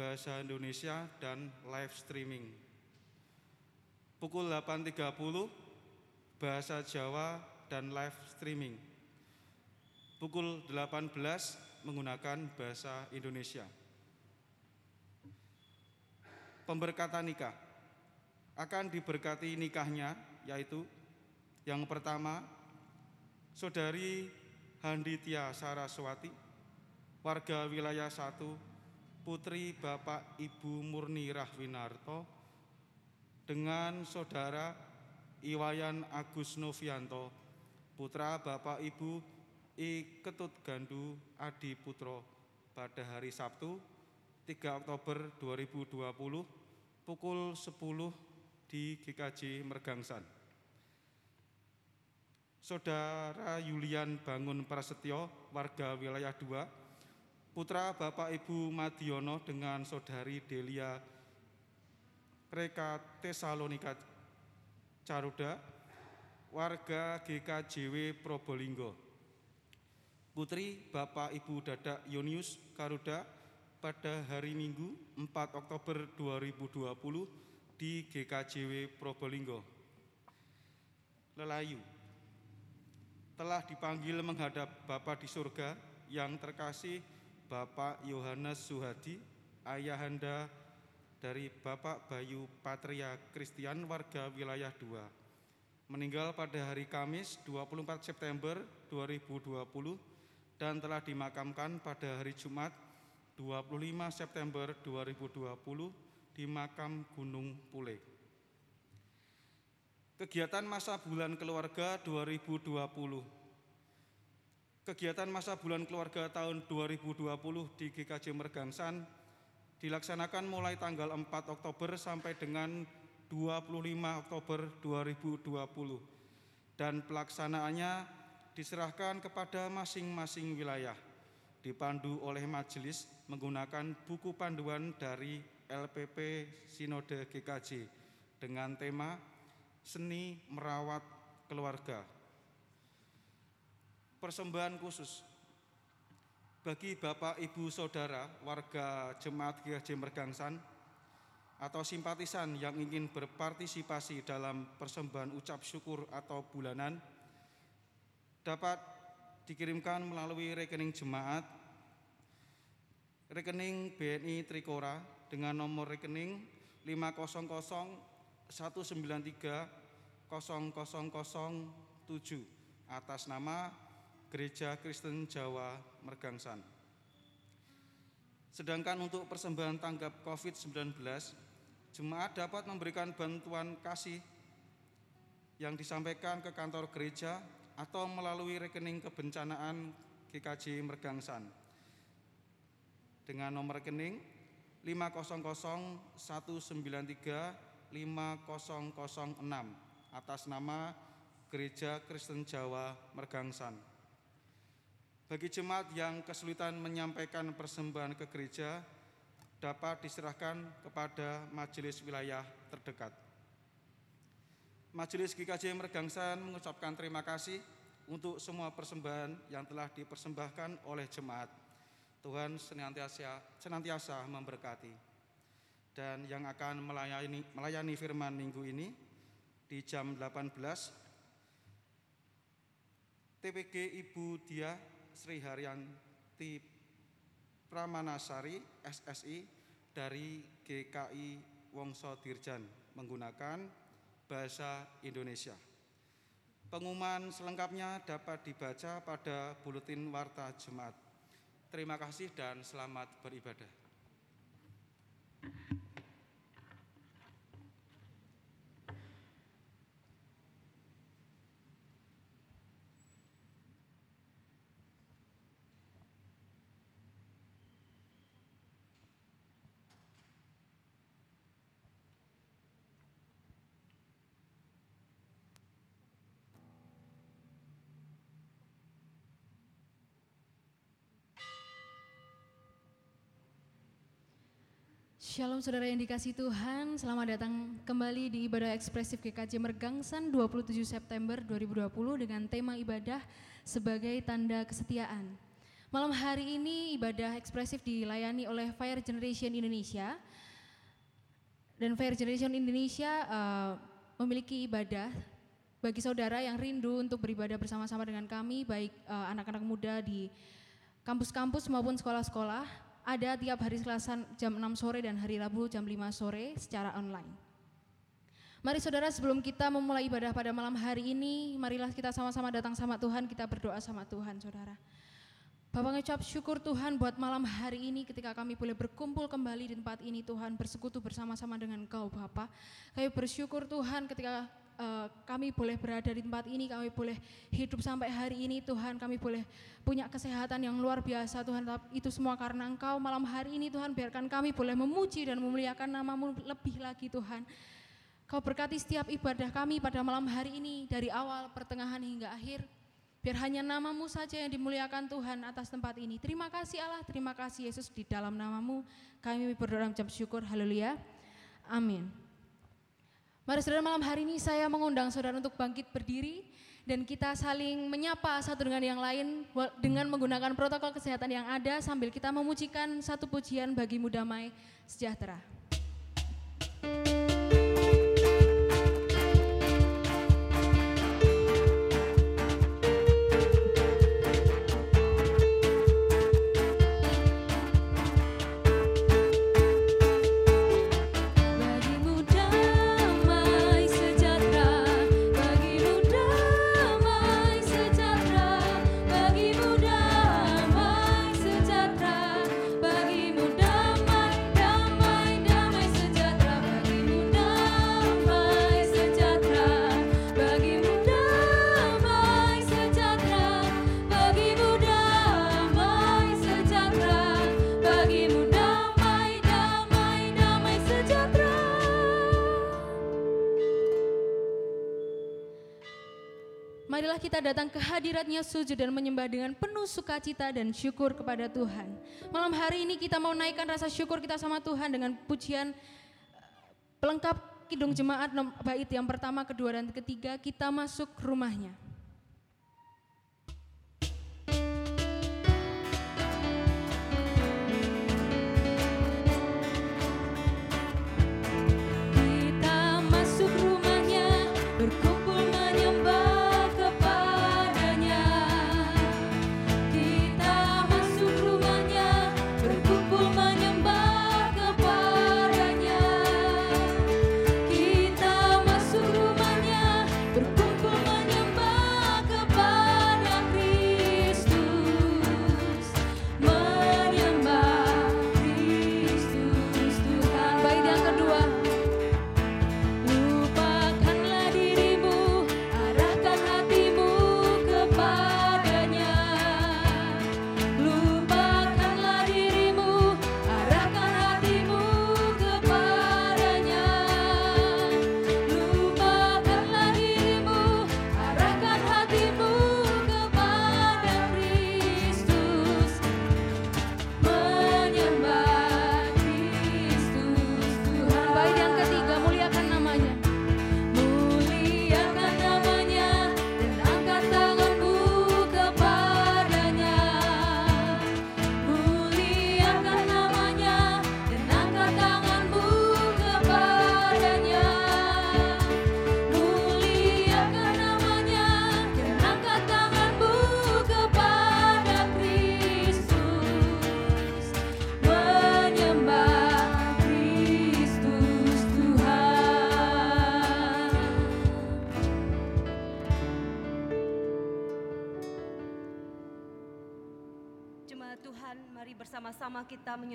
bahasa Indonesia dan live streaming. Pukul 8.30 bahasa Jawa dan live streaming. Pukul 18 menggunakan bahasa Indonesia. Pemberkatan nikah akan diberkati nikahnya yaitu yang pertama Saudari Handitia Saraswati warga wilayah 1 Putri Bapak Ibu Murni Rahwinarto dengan Saudara Iwayan Agus Novianto putra Bapak Ibu I Ketut Gandu Adi Putro pada hari Sabtu 3 Oktober 2020 pukul 10 di GKJ Mergangsan. Saudara Yulian Bangun Prasetyo, warga wilayah 2, putra Bapak Ibu Madiono dengan Saudari Delia Reka Tesalonika Caruda, warga GKJW Probolinggo. Putri Bapak Ibu Dadak Yonius Karuda pada hari Minggu 4 Oktober 2020 di GKJW Probolinggo. Lelayu telah dipanggil menghadap Bapa di surga yang terkasih Bapak Yohanes Suhadi, ayahanda dari Bapak Bayu Patria Kristian warga wilayah 2. Meninggal pada hari Kamis 24 September 2020 dan telah dimakamkan pada hari Jumat 25 September 2020 di makam Gunung Pule. Kegiatan masa bulan keluarga 2020. Kegiatan masa bulan keluarga tahun 2020 di GKJ Mergangsan dilaksanakan mulai tanggal 4 Oktober sampai dengan 25 Oktober 2020 dan pelaksanaannya diserahkan kepada masing-masing wilayah dipandu oleh majelis menggunakan buku panduan dari LPP Sinode GKJ dengan tema Seni Merawat Keluarga. Persembahan khusus. Bagi Bapak Ibu Saudara warga Jemaat GKJ Mergangsan atau simpatisan yang ingin berpartisipasi dalam persembahan ucap syukur atau bulanan dapat dikirimkan melalui rekening jemaat rekening BNI Trikora dengan nomor rekening 500 193 0007 atas nama Gereja Kristen Jawa Mergangsan. Sedangkan untuk persembahan tanggap COVID-19, jemaat dapat memberikan bantuan kasih yang disampaikan ke kantor gereja atau melalui rekening kebencanaan GKJ Mergangsan dengan nomor rekening 500 193 5006 atas nama Gereja Kristen Jawa Mergangsan. Bagi jemaat yang kesulitan menyampaikan persembahan ke gereja dapat diserahkan kepada majelis wilayah terdekat. Majelis GKJ Mergangsan mengucapkan terima kasih untuk semua persembahan yang telah dipersembahkan oleh jemaat. Tuhan senantiasa, senantiasa memberkati dan yang akan melayani, melayani firman minggu ini di jam 18 TPG Ibu Dia Sri Haryanti Pramanasari SSI dari GKI Wongso Dirjan menggunakan bahasa Indonesia. Pengumuman selengkapnya dapat dibaca pada buletin Warta Jemaat. Terima kasih dan selamat beribadah. Shalom saudara yang dikasih Tuhan, selamat datang kembali di ibadah ekspresif GKJ Mergangsan 27 September 2020 dengan tema ibadah sebagai tanda kesetiaan. Malam hari ini ibadah ekspresif dilayani oleh Fire Generation Indonesia. Dan Fire Generation Indonesia uh, memiliki ibadah bagi saudara yang rindu untuk beribadah bersama-sama dengan kami, baik eh, anak-anak uh, muda di kampus-kampus maupun sekolah-sekolah, ada tiap hari Selasa jam 6 sore dan hari Rabu jam 5 sore secara online. Mari saudara sebelum kita memulai ibadah pada malam hari ini, marilah kita sama-sama datang sama Tuhan, kita berdoa sama Tuhan saudara. Bapak ngucap syukur Tuhan buat malam hari ini ketika kami boleh berkumpul kembali di tempat ini Tuhan bersekutu bersama-sama dengan Kau Bapak. Kami bersyukur Tuhan ketika uh, kami boleh berada di tempat ini, kami boleh hidup sampai hari ini Tuhan, kami boleh punya kesehatan yang luar biasa Tuhan. Itu semua karena Engkau malam hari ini Tuhan biarkan kami boleh memuji dan memuliakan namamu lebih lagi Tuhan. Kau berkati setiap ibadah kami pada malam hari ini dari awal, pertengahan hingga akhir. Biar hanya namamu saja yang dimuliakan Tuhan atas tempat ini. Terima kasih Allah, terima kasih Yesus di dalam namamu. Kami berdoa ucap syukur, haleluya. Amin. Mari saudara malam hari ini saya mengundang saudara untuk bangkit berdiri dan kita saling menyapa satu dengan yang lain dengan menggunakan protokol kesehatan yang ada sambil kita memujikan satu pujian bagimu damai sejahtera. Kita datang ke hadiratnya sujud dan menyembah dengan penuh sukacita dan syukur kepada Tuhan. Malam hari ini kita mau naikkan rasa syukur kita sama Tuhan dengan pujian pelengkap Kidung Jemaat bait yang pertama, kedua, dan ketiga kita masuk rumahnya.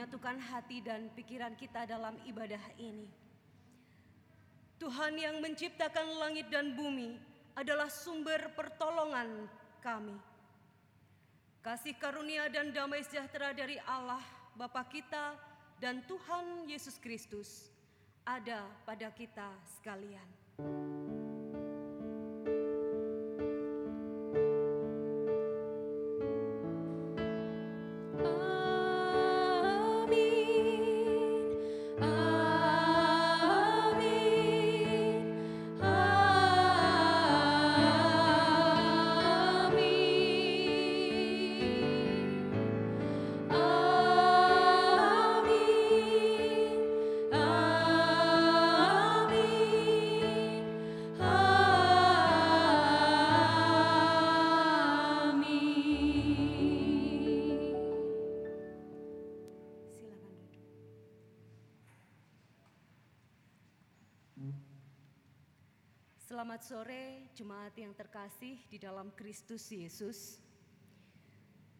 Menyatukan hati dan pikiran kita dalam ibadah ini. Tuhan yang menciptakan langit dan bumi adalah sumber pertolongan kami. Kasih karunia dan damai sejahtera dari Allah Bapa kita dan Tuhan Yesus Kristus ada pada kita sekalian. Selamat sore jemaat yang terkasih di dalam Kristus Yesus.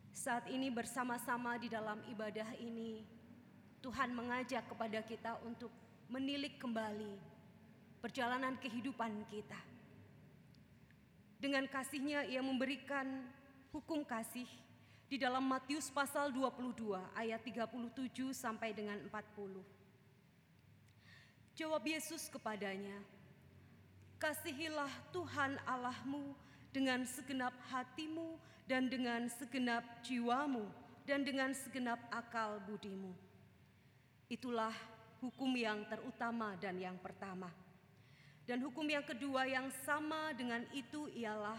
Saat ini bersama-sama di dalam ibadah ini, Tuhan mengajak kepada kita untuk menilik kembali perjalanan kehidupan kita. Dengan kasihnya ia memberikan hukum kasih di dalam Matius pasal 22 ayat 37 sampai dengan 40. Jawab Yesus kepadanya, Kasihilah Tuhan Allahmu dengan segenap hatimu dan dengan segenap jiwamu dan dengan segenap akal budimu. Itulah hukum yang terutama dan yang pertama. Dan hukum yang kedua yang sama dengan itu ialah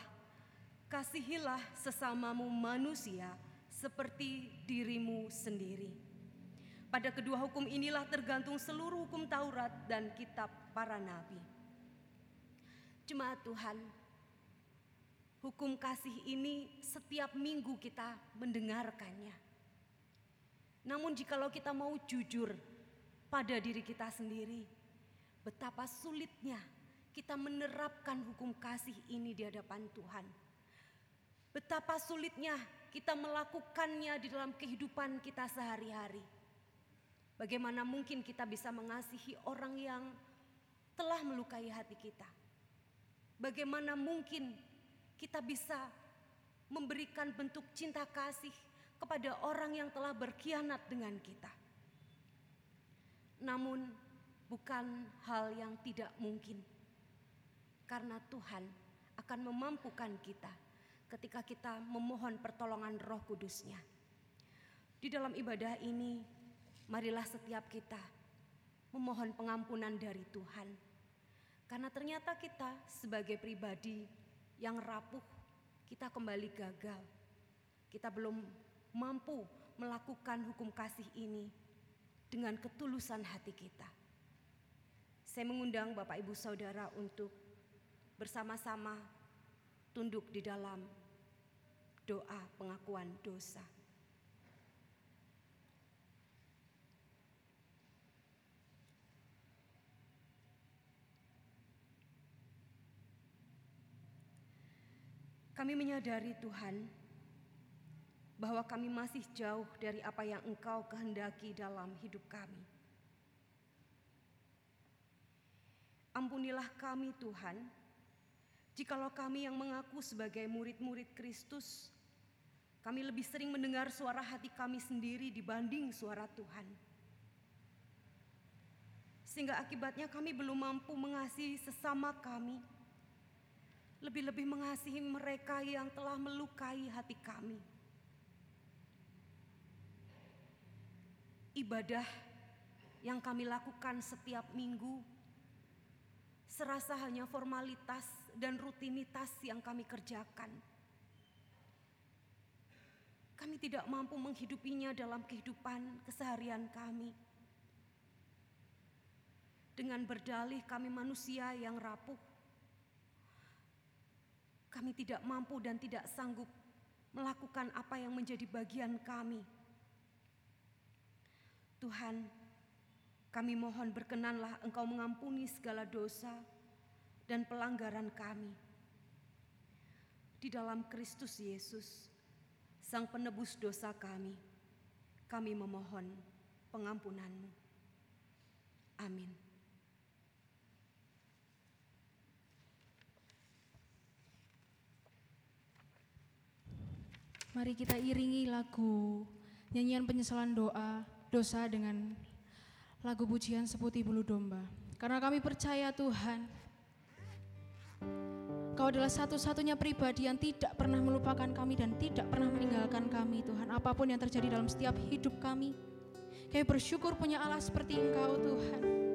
kasihilah sesamamu manusia seperti dirimu sendiri. Pada kedua hukum inilah tergantung seluruh hukum Taurat dan kitab para nabi. Jemaat Tuhan, hukum kasih ini setiap minggu kita mendengarkannya. Namun jikalau kita mau jujur pada diri kita sendiri, betapa sulitnya kita menerapkan hukum kasih ini di hadapan Tuhan. Betapa sulitnya kita melakukannya di dalam kehidupan kita sehari-hari. Bagaimana mungkin kita bisa mengasihi orang yang telah melukai hati kita? Bagaimana mungkin kita bisa memberikan bentuk cinta kasih kepada orang yang telah berkhianat dengan kita? Namun, bukan hal yang tidak mungkin, karena Tuhan akan memampukan kita ketika kita memohon pertolongan Roh Kudusnya. Di dalam ibadah ini, marilah setiap kita memohon pengampunan dari Tuhan karena ternyata kita sebagai pribadi yang rapuh, kita kembali gagal. Kita belum mampu melakukan hukum kasih ini dengan ketulusan hati kita. Saya mengundang Bapak Ibu Saudara untuk bersama-sama tunduk di dalam doa pengakuan dosa. Kami menyadari Tuhan bahwa kami masih jauh dari apa yang Engkau kehendaki dalam hidup kami. Ampunilah kami Tuhan, jikalau kami yang mengaku sebagai murid-murid Kristus, kami lebih sering mendengar suara hati kami sendiri dibanding suara Tuhan. Sehingga akibatnya kami belum mampu mengasihi sesama kami, lebih-lebih mengasihi mereka yang telah melukai hati kami. Ibadah yang kami lakukan setiap minggu serasa hanya formalitas dan rutinitas yang kami kerjakan. Kami tidak mampu menghidupinya dalam kehidupan keseharian kami. Dengan berdalih kami manusia yang rapuh, kami tidak mampu dan tidak sanggup melakukan apa yang menjadi bagian kami. Tuhan, kami mohon berkenanlah Engkau mengampuni segala dosa dan pelanggaran kami. Di dalam Kristus Yesus, Sang penebus dosa kami, kami memohon pengampunanmu. Amin. Mari kita iringi lagu nyanyian penyesalan doa dosa dengan lagu pujian seputih bulu domba. Karena kami percaya Tuhan, Kau adalah satu-satunya pribadi yang tidak pernah melupakan kami dan tidak pernah meninggalkan kami Tuhan. Apa pun yang terjadi dalam setiap hidup kami, kami bersyukur punya Allah seperti Engkau Tuhan.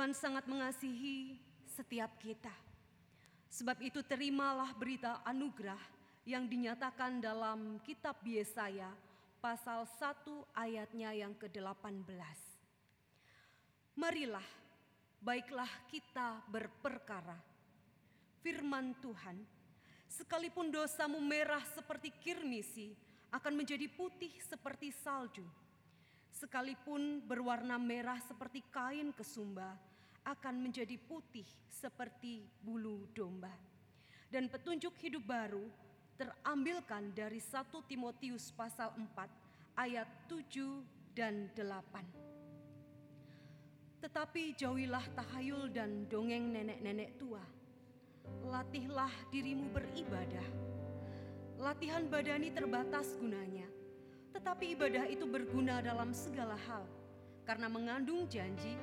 Tuhan sangat mengasihi setiap kita. Sebab itu terimalah berita anugerah yang dinyatakan dalam kitab Yesaya pasal 1 ayatnya yang ke-18. Marilah, baiklah kita berperkara. Firman Tuhan, sekalipun dosamu merah seperti kirmisi, akan menjadi putih seperti salju. Sekalipun berwarna merah seperti kain kesumba, akan menjadi putih seperti bulu domba. Dan petunjuk hidup baru terambilkan dari 1 Timotius pasal 4 ayat 7 dan 8. Tetapi jauhilah tahayul dan dongeng nenek-nenek tua. Latihlah dirimu beribadah. Latihan badani terbatas gunanya, tetapi ibadah itu berguna dalam segala hal karena mengandung janji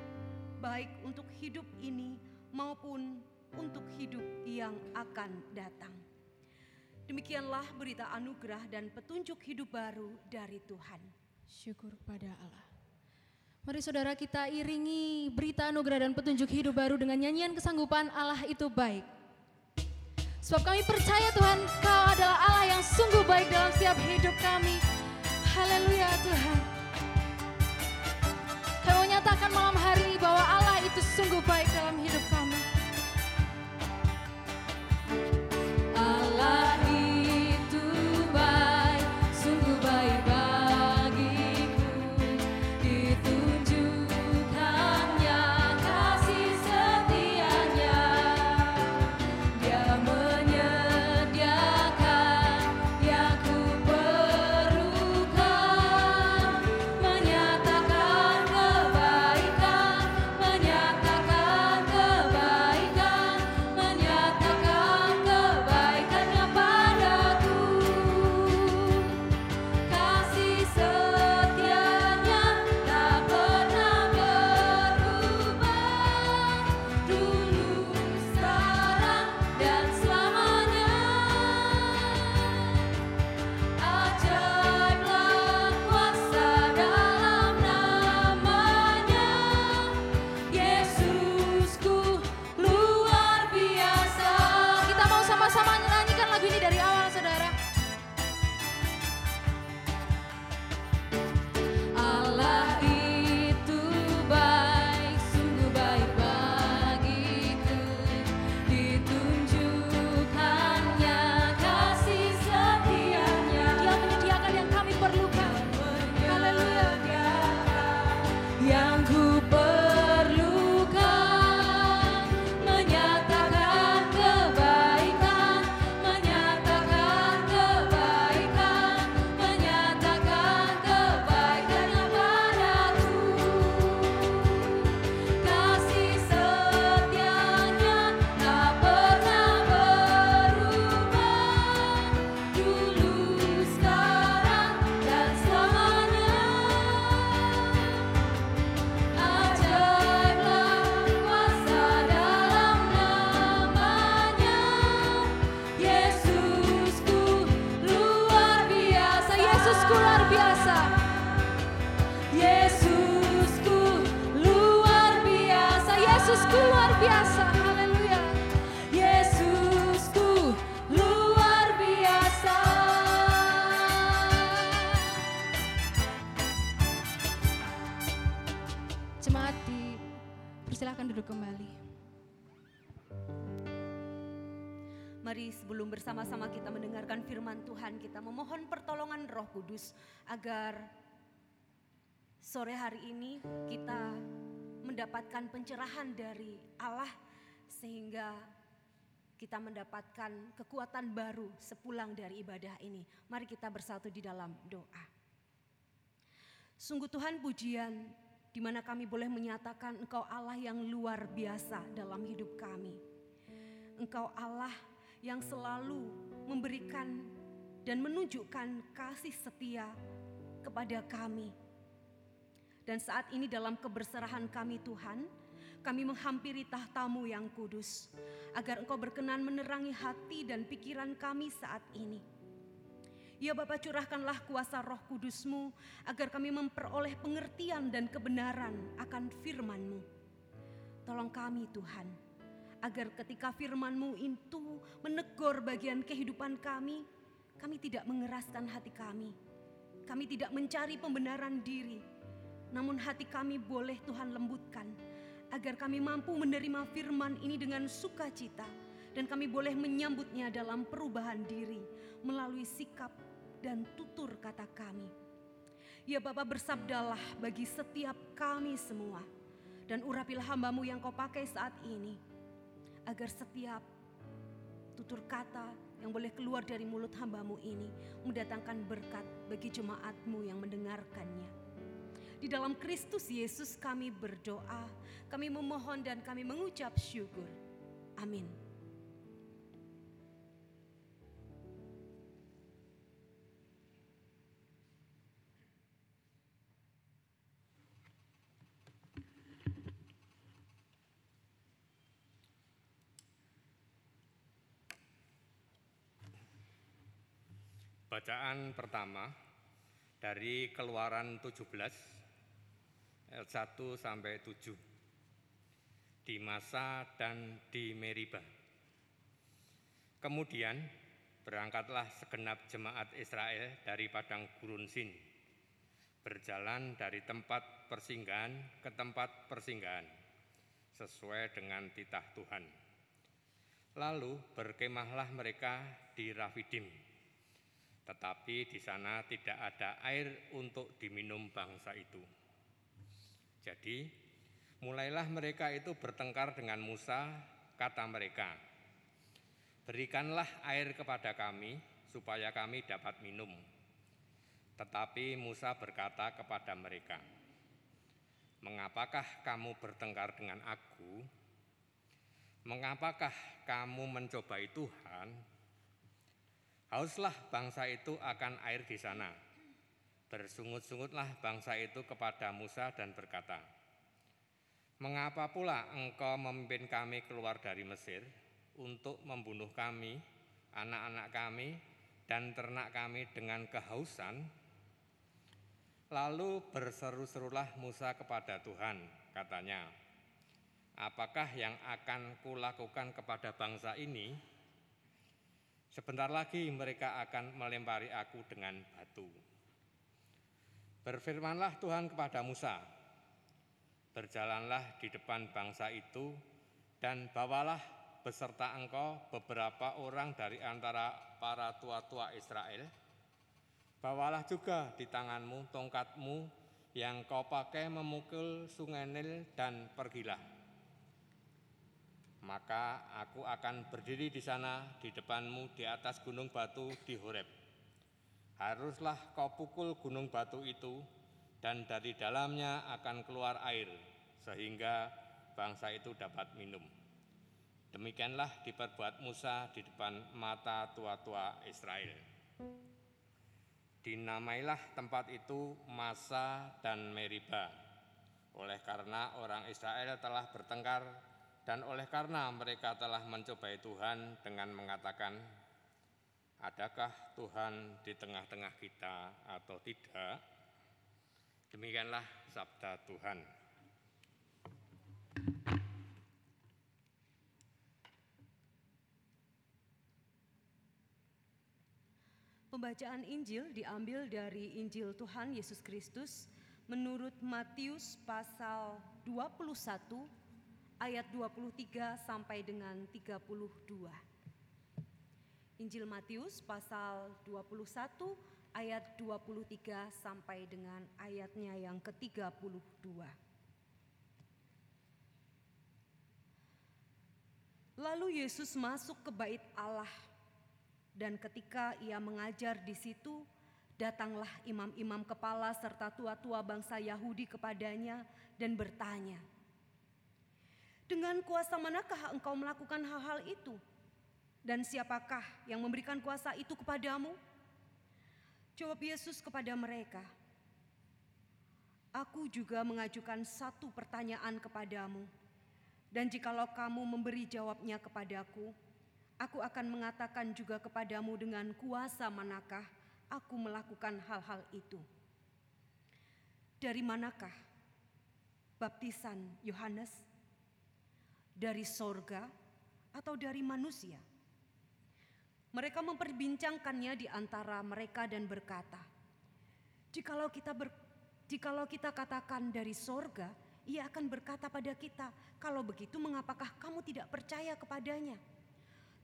baik untuk hidup ini maupun untuk hidup yang akan datang. Demikianlah berita anugerah dan petunjuk hidup baru dari Tuhan. Syukur pada Allah. Mari saudara kita iringi berita anugerah dan petunjuk hidup baru dengan nyanyian kesanggupan Allah itu baik. Sebab kami percaya Tuhan kau adalah Allah yang sungguh baik dalam setiap hidup kami. Haleluya Tuhan. Menyatakan malam hari ini bahwa Allah itu sungguh baik dalam hidup kami. Tuhan, kita memohon pertolongan Roh Kudus agar sore hari ini kita mendapatkan pencerahan dari Allah sehingga kita mendapatkan kekuatan baru sepulang dari ibadah ini. Mari kita bersatu di dalam doa. Sungguh Tuhan pujian di mana kami boleh menyatakan Engkau Allah yang luar biasa dalam hidup kami. Engkau Allah yang selalu memberikan dan menunjukkan kasih setia kepada kami. Dan saat ini dalam keberserahan kami Tuhan, kami menghampiri tahtamu yang kudus, agar engkau berkenan menerangi hati dan pikiran kami saat ini. Ya Bapa curahkanlah kuasa roh kudusmu agar kami memperoleh pengertian dan kebenaran akan firman-Mu. Tolong kami Tuhan, agar ketika firman-Mu itu menegur bagian kehidupan kami, kami tidak mengeraskan hati kami. Kami tidak mencari pembenaran diri, namun hati kami boleh Tuhan lembutkan agar kami mampu menerima firman ini dengan sukacita dan kami boleh menyambutnya dalam perubahan diri melalui sikap dan tutur kata kami. Ya Bapak bersabdalah bagi setiap kami semua dan urapilah hambamu yang kau pakai saat ini agar setiap tutur kata yang boleh keluar dari mulut hambamu ini mendatangkan berkat bagi jemaatmu yang mendengarkannya. Di dalam Kristus Yesus kami berdoa, kami memohon dan kami mengucap syukur. Amin. Bacaan pertama dari Keluaran 17 ayat 1 sampai 7 di Masa dan di Meriba. Kemudian berangkatlah segenap jemaat Israel dari padang gurun Sin, berjalan dari tempat persinggahan ke tempat persinggahan sesuai dengan titah Tuhan. Lalu berkemahlah mereka di Rafidim tetapi di sana tidak ada air untuk diminum bangsa itu. Jadi, mulailah mereka itu bertengkar dengan Musa, kata mereka, "Berikanlah air kepada kami supaya kami dapat minum." Tetapi Musa berkata kepada mereka, "Mengapakah kamu bertengkar dengan aku? Mengapakah kamu mencobai Tuhan?" Hauslah bangsa itu akan air di sana. Bersungut-sungutlah bangsa itu kepada Musa dan berkata, Mengapa pula engkau memimpin kami keluar dari Mesir untuk membunuh kami, anak-anak kami, dan ternak kami dengan kehausan? Lalu berseru-serulah Musa kepada Tuhan, katanya, Apakah yang akan kulakukan kepada bangsa ini Sebentar lagi mereka akan melempari aku dengan batu. Berfirmanlah Tuhan kepada Musa, berjalanlah di depan bangsa itu dan bawalah beserta engkau beberapa orang dari antara para tua-tua Israel. Bawalah juga di tanganmu tongkatmu yang kau pakai memukul sungai Nil dan pergilah maka aku akan berdiri di sana di depanmu di atas gunung batu di Horeb. Haruslah kau pukul gunung batu itu dan dari dalamnya akan keluar air sehingga bangsa itu dapat minum. Demikianlah diperbuat Musa di depan mata tua-tua Israel. Dinamailah tempat itu Masa dan Meriba, oleh karena orang Israel telah bertengkar dan oleh karena mereka telah mencobai Tuhan dengan mengatakan, adakah Tuhan di tengah-tengah kita atau tidak? Demikianlah sabda Tuhan. Pembacaan Injil diambil dari Injil Tuhan Yesus Kristus menurut Matius pasal 21 ayat 23 sampai dengan 32. Injil Matius pasal 21 ayat 23 sampai dengan ayatnya yang ke-32. Lalu Yesus masuk ke bait Allah dan ketika ia mengajar di situ datanglah imam-imam kepala serta tua-tua bangsa Yahudi kepadanya dan bertanya, dengan kuasa manakah engkau melakukan hal-hal itu? Dan siapakah yang memberikan kuasa itu kepadamu? Jawab Yesus kepada mereka, Aku juga mengajukan satu pertanyaan kepadamu, dan jikalau kamu memberi jawabnya kepadaku, aku akan mengatakan juga kepadamu dengan kuasa manakah aku melakukan hal-hal itu? Dari manakah baptisan Yohanes? Dari sorga atau dari manusia? Mereka memperbincangkannya di antara mereka dan berkata, "Jikalau kita ber, jikalau kita katakan dari sorga, ia akan berkata pada kita, kalau begitu mengapakah kamu tidak percaya kepadanya?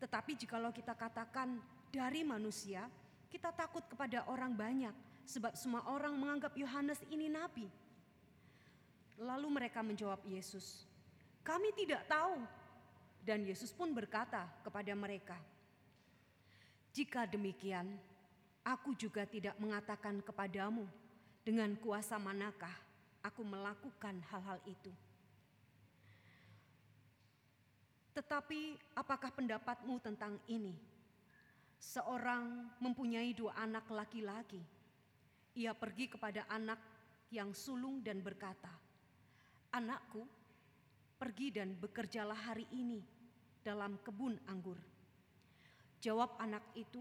Tetapi jikalau kita katakan dari manusia, kita takut kepada orang banyak, sebab semua orang menganggap Yohanes ini nabi." Lalu mereka menjawab Yesus, "Kami tidak tahu." Dan Yesus pun berkata kepada mereka, jika demikian, aku juga tidak mengatakan kepadamu dengan kuasa manakah aku melakukan hal-hal itu. Tetapi apakah pendapatmu tentang ini? Seorang mempunyai dua anak laki-laki. Ia pergi kepada anak yang sulung dan berkata, "Anakku, pergi dan bekerjalah hari ini dalam kebun anggur." Jawab anak itu,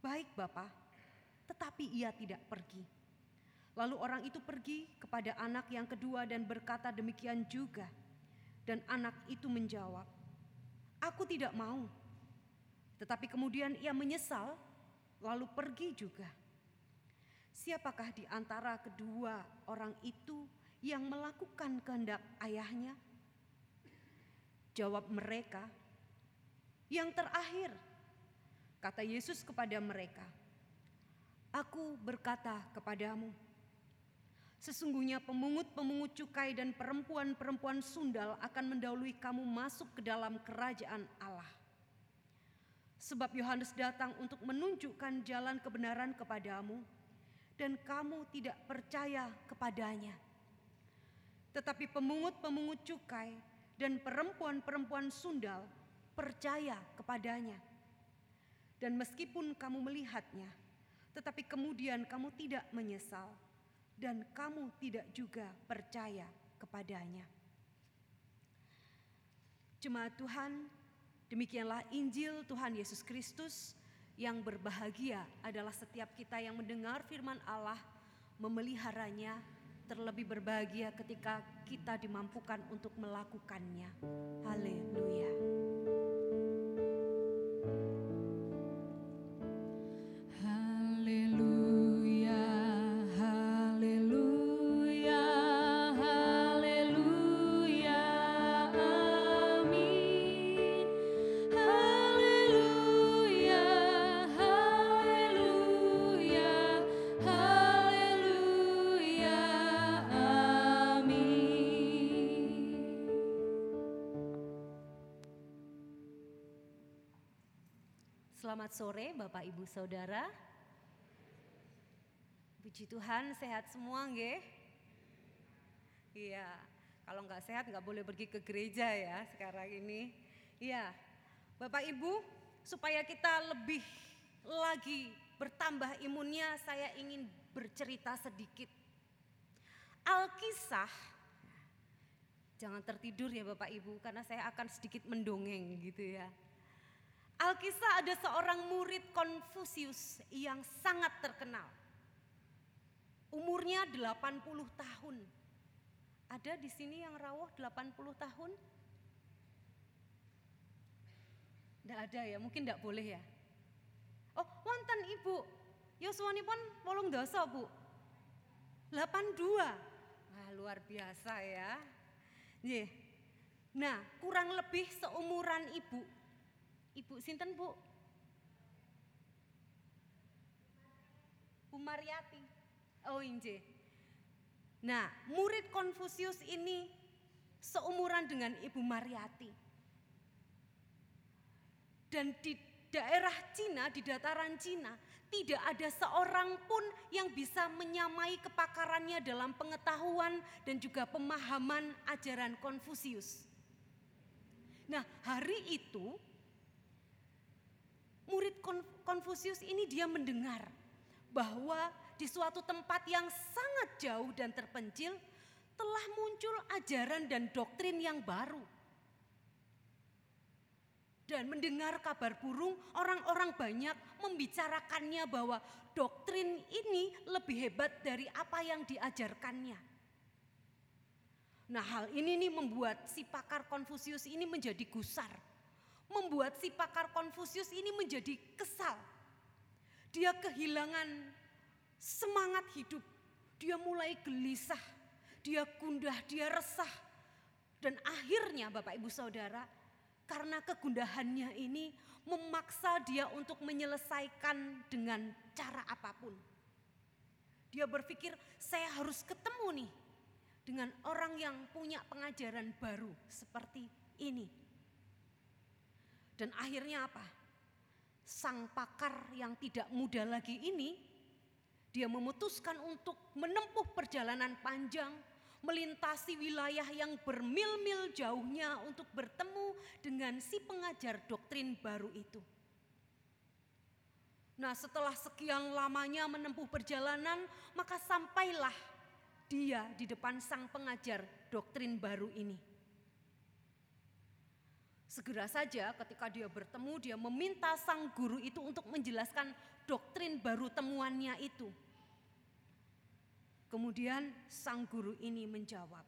"Baik, Bapak." Tetapi ia tidak pergi. Lalu orang itu pergi kepada anak yang kedua dan berkata demikian juga. Dan anak itu menjawab, "Aku tidak mau." Tetapi kemudian ia menyesal, lalu pergi juga. Siapakah di antara kedua orang itu yang melakukan kehendak ayahnya? Jawab mereka, "Yang terakhir." Kata Yesus kepada mereka, Aku berkata kepadamu, sesungguhnya pemungut-pemungut cukai dan perempuan-perempuan sundal akan mendahului kamu masuk ke dalam kerajaan Allah. Sebab Yohanes datang untuk menunjukkan jalan kebenaran kepadamu, dan kamu tidak percaya kepadanya. Tetapi pemungut-pemungut cukai dan perempuan-perempuan sundal percaya kepadanya dan meskipun kamu melihatnya, tetapi kemudian kamu tidak menyesal dan kamu tidak juga percaya kepadanya. Jemaat Tuhan, demikianlah Injil Tuhan Yesus Kristus yang berbahagia adalah setiap kita yang mendengar firman Allah, memeliharanya, terlebih berbahagia ketika kita dimampukan untuk melakukannya. Haleluya. Selamat sore Bapak Ibu Saudara. Puji Tuhan sehat semua nggih? Iya, kalau nggak sehat nggak boleh pergi ke gereja ya sekarang ini. Iya, Bapak Ibu supaya kita lebih lagi bertambah imunnya saya ingin bercerita sedikit. Alkisah Jangan tertidur ya Bapak Ibu karena saya akan sedikit mendongeng gitu ya. Alkisah ada seorang murid Konfusius yang sangat terkenal. Umurnya 80 tahun. Ada di sini yang rawuh 80 tahun? Tidak ada ya, mungkin tidak boleh ya. Oh, wonten Ibu. pun wolung dosa, Bu. 82. Wah, luar biasa ya. Nah, kurang lebih seumuran Ibu Ibu sinten Bu? Mariati. Oh inje. Nah, murid Konfusius ini seumuran dengan Ibu Mariati. Dan di daerah Cina, di dataran Cina, tidak ada seorang pun yang bisa menyamai kepakarannya dalam pengetahuan dan juga pemahaman ajaran Konfusius. Nah, hari itu murid Konfusius ini dia mendengar bahwa di suatu tempat yang sangat jauh dan terpencil telah muncul ajaran dan doktrin yang baru. Dan mendengar kabar burung, orang-orang banyak membicarakannya bahwa doktrin ini lebih hebat dari apa yang diajarkannya. Nah hal ini nih membuat si pakar Konfusius ini menjadi gusar. Membuat si pakar Konfusius ini menjadi kesal. Dia kehilangan semangat hidup. Dia mulai gelisah, dia gundah, dia resah. Dan akhirnya Bapak Ibu Saudara, karena kegundahannya ini memaksa dia untuk menyelesaikan dengan cara apa pun. Dia berpikir saya harus ketemu nih dengan orang yang punya pengajaran baru seperti ini. Dan akhirnya apa? Sang pakar yang tidak muda lagi ini dia memutuskan untuk menempuh perjalanan panjang, melintasi wilayah yang bermil-mil jauhnya untuk bertemu dengan si pengajar doktrin baru itu. Nah, setelah sekian lamanya menempuh perjalanan, maka sampailah dia di depan sang pengajar doktrin baru ini. Segera saja ketika dia bertemu, dia meminta sang guru itu untuk menjelaskan doktrin baru temuannya itu. Kemudian sang guru ini menjawab,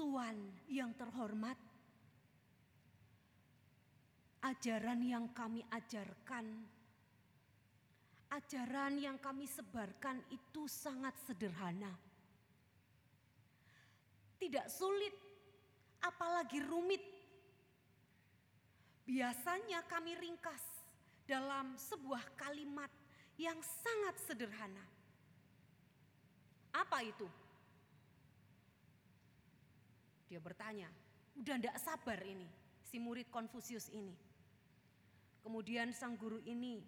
Tuan yang terhormat, ajaran yang kami ajarkan, ajaran yang kami sebarkan itu sangat sederhana. Tidak sulit apalagi rumit. Biasanya kami ringkas dalam sebuah kalimat yang sangat sederhana. Apa itu? Dia bertanya, udah ndak sabar ini, si murid Konfusius ini. Kemudian sang guru ini,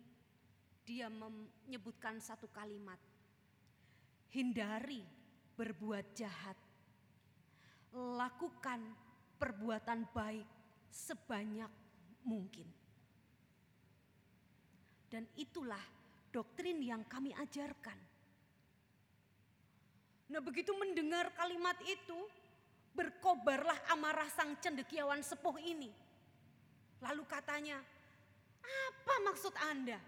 dia menyebutkan satu kalimat. Hindari berbuat jahat. Lakukan perbuatan baik sebanyak mungkin. Dan itulah doktrin yang kami ajarkan. Nah begitu mendengar kalimat itu, berkobarlah amarah sang cendekiawan sepuh ini. Lalu katanya, apa maksud Anda?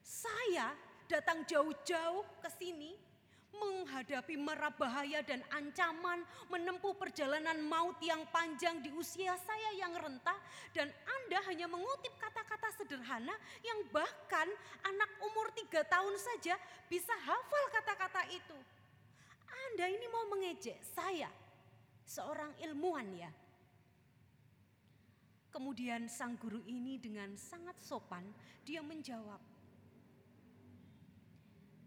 Saya datang jauh-jauh ke sini menghadapi mara bahaya dan ancaman, menempuh perjalanan maut yang panjang di usia saya yang renta, dan Anda hanya mengutip kata-kata sederhana yang bahkan anak umur tiga tahun saja bisa hafal kata-kata itu. Anda ini mau mengejek saya, seorang ilmuwan ya. Kemudian sang guru ini dengan sangat sopan, dia menjawab,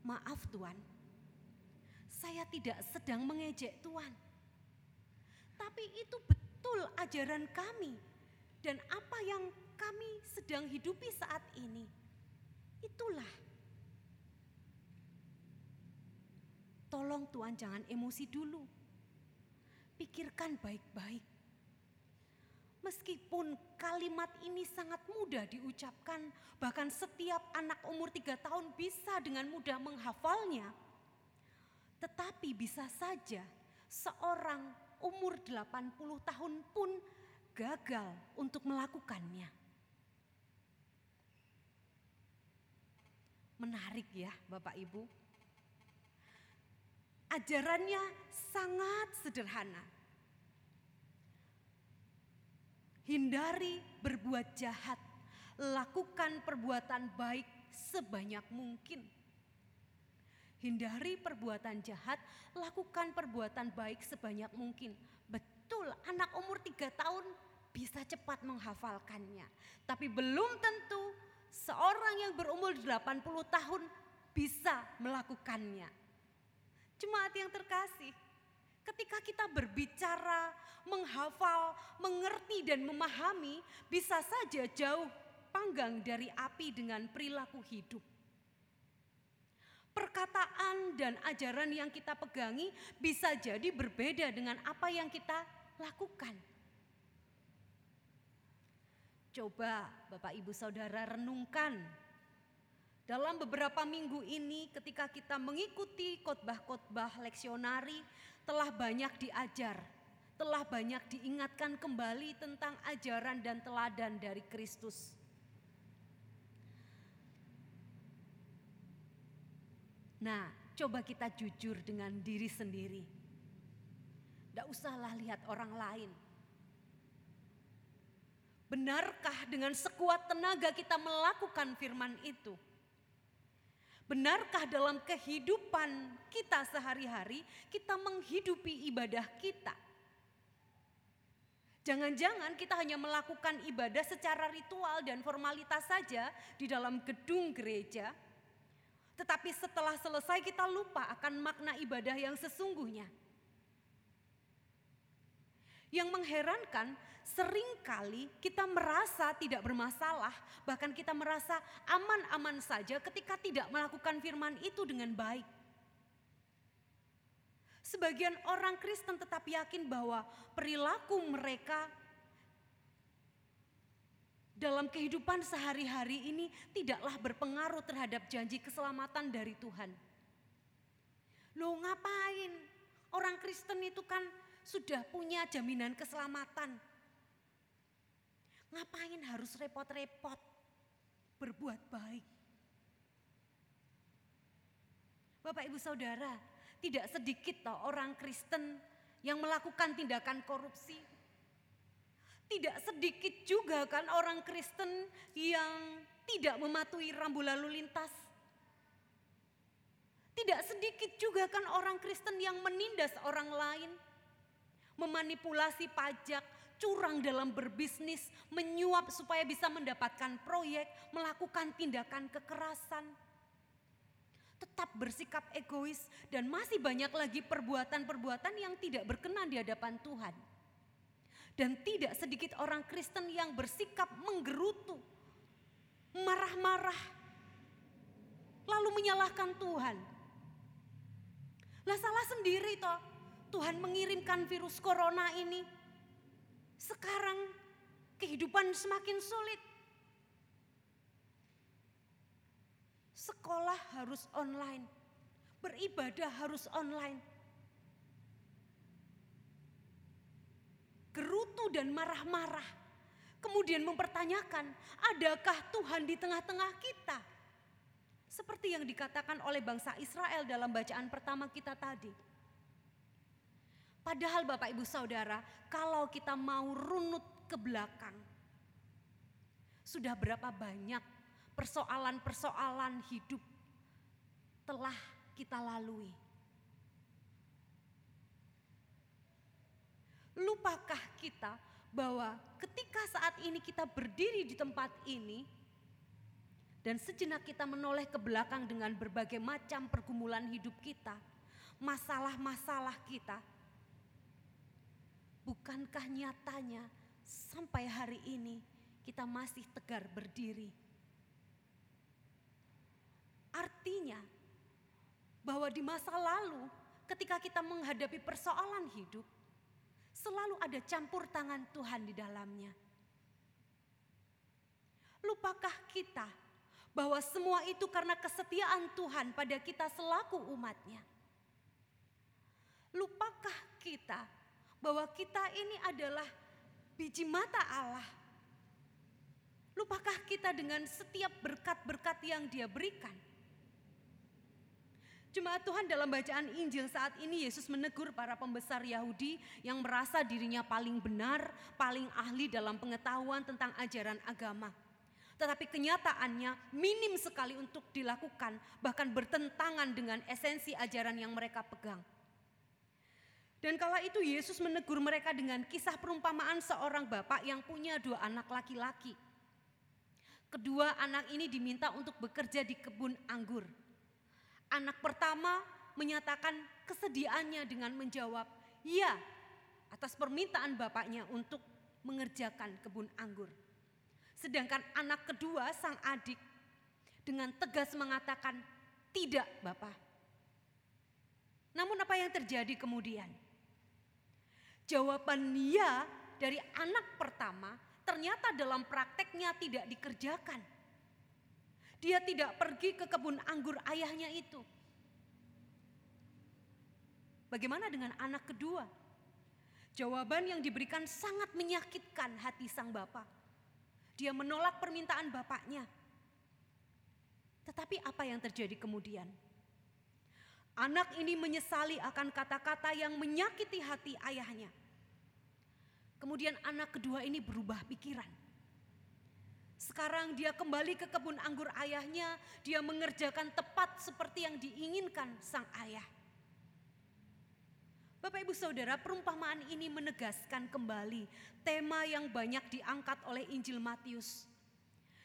Maaf Tuan, saya tidak sedang mengejek Tuhan. Tapi itu betul ajaran kami dan apa yang kami sedang hidupi saat ini. Itulah. Tolong Tuhan jangan emosi dulu. Pikirkan baik-baik. Meskipun kalimat ini sangat mudah diucapkan, bahkan setiap anak umur tiga tahun bisa dengan mudah menghafalnya tetapi bisa saja seorang umur 80 tahun pun gagal untuk melakukannya. Menarik ya Bapak Ibu. Ajarannya sangat sederhana. Hindari berbuat jahat, lakukan perbuatan baik sebanyak mungkin Hindari perbuatan jahat, lakukan perbuatan baik sebanyak mungkin. Betul, anak umur tiga tahun bisa cepat menghafalkannya. Tapi belum tentu seorang yang berumur 80 tahun bisa melakukannya. Jemaat yang terkasih, ketika kita berbicara, menghafal, mengerti dan memahami, bisa saja jauh panggang dari api dengan perilaku hidup perkataan dan ajaran yang kita pegangi bisa jadi berbeda dengan apa yang kita lakukan. Coba Bapak Ibu Saudara renungkan dalam beberapa minggu ini ketika kita mengikuti khotbah-khotbah leksionari telah banyak diajar telah banyak diingatkan kembali tentang ajaran dan teladan dari Kristus. Nah, coba kita jujur dengan diri sendiri. Tidak usahlah lihat orang lain. Benarkah dengan sekuat tenaga kita melakukan firman itu? Benarkah dalam kehidupan kita sehari-hari kita menghidupi ibadah kita? Jangan-jangan kita hanya melakukan ibadah secara ritual dan formalitas saja di dalam gedung gereja, tetapi setelah selesai kita lupa akan makna ibadah yang sesungguhnya. Yang mengherankan, sering kali kita merasa tidak bermasalah, bahkan kita merasa aman-aman saja ketika tidak melakukan firman itu dengan baik. Sebagian orang Kristen tetap yakin bahwa perilaku mereka dalam kehidupan sehari-hari ini tidaklah berpengaruh terhadap janji keselamatan dari Tuhan. Loh ngapain? Orang Kristen itu kan sudah punya jaminan keselamatan. Ngapain harus repot-repot berbuat baik? Bapak Ibu Saudara, tidak sedikit toh orang Kristen yang melakukan tindakan korupsi. Tidak sedikit juga kan orang Kristen yang tidak mematuhi rambu lalu lintas. Tidak sedikit juga kan orang Kristen yang menindas orang lain. Memanipulasi pajak, curang dalam berbisnis, menyuap supaya bisa mendapatkan proyek, melakukan tindakan kekerasan tetap bersikap egois dan masih banyak lagi perbuatan-perbuatan yang tidak berkenan di hadapan Tuhan. Dan tidak sedikit orang Kristen yang bersikap menggerutu, marah-marah, lalu menyalahkan Tuhan. Lah salah sendiri toh, Tuhan mengirimkan virus corona ini. Sekarang kehidupan semakin sulit. Sekolah harus online, beribadah harus online. Gerutu dan marah-marah, kemudian mempertanyakan, adakah Tuhan di tengah-tengah kita? Seperti yang dikatakan oleh bangsa Israel dalam bacaan pertama kita tadi. Padahal Bapak Ibu Saudara, kalau kita mau runut ke belakang, sudah berapa banyak persoalan-persoalan hidup telah kita lalui. Lupakah kita bahwa ketika saat ini kita berdiri di tempat ini dan sejenak kita menoleh ke belakang dengan berbagai macam pergumulan hidup kita, masalah-masalah kita, bukankah nyatanya sampai hari ini kita masih tegar berdiri? Artinya bahwa di masa lalu ketika kita menghadapi persoalan hidup, selalu ada campur tangan Tuhan di dalamnya. Lupakah kita bahwa semua itu karena kesetiaan Tuhan pada kita selaku umatnya? Lupakah kita bahwa kita ini adalah biji mata Allah? Lupakah kita dengan setiap berkat-berkat yang dia berikan? Jemaat Tuhan dalam bacaan Injil saat ini Yesus menegur para pembesar Yahudi yang merasa dirinya paling benar, paling ahli dalam pengetahuan tentang ajaran agama. Tetapi kenyataannya minim sekali untuk dilakukan, bahkan bertentangan dengan esensi ajaran yang mereka pegang. Dan kala itu Yesus menegur mereka dengan kisah perumpamaan seorang bapak yang punya dua anak laki-laki. Kedua anak ini diminta untuk bekerja di kebun anggur. Anak pertama menyatakan kesediaannya dengan menjawab, "Ya," atas permintaan bapaknya untuk mengerjakan kebun anggur. Sedangkan anak kedua, sang adik, dengan tegas mengatakan, "Tidak, Bapak." Namun apa yang terjadi kemudian? Jawaban "ya" dari anak pertama ternyata dalam prakteknya tidak dikerjakan. Dia tidak pergi ke kebun anggur ayahnya itu. Bagaimana dengan anak kedua? Jawaban yang diberikan sangat menyakitkan hati sang bapak. Dia menolak permintaan bapaknya. Tetapi apa yang terjadi kemudian? Anak ini menyesali akan kata-kata yang menyakiti hati ayahnya. Kemudian anak kedua ini berubah pikiran. Sekarang dia kembali ke kebun anggur ayahnya, dia mengerjakan tepat seperti yang diinginkan sang ayah. Bapak Ibu Saudara, perumpamaan ini menegaskan kembali tema yang banyak diangkat oleh Injil Matius,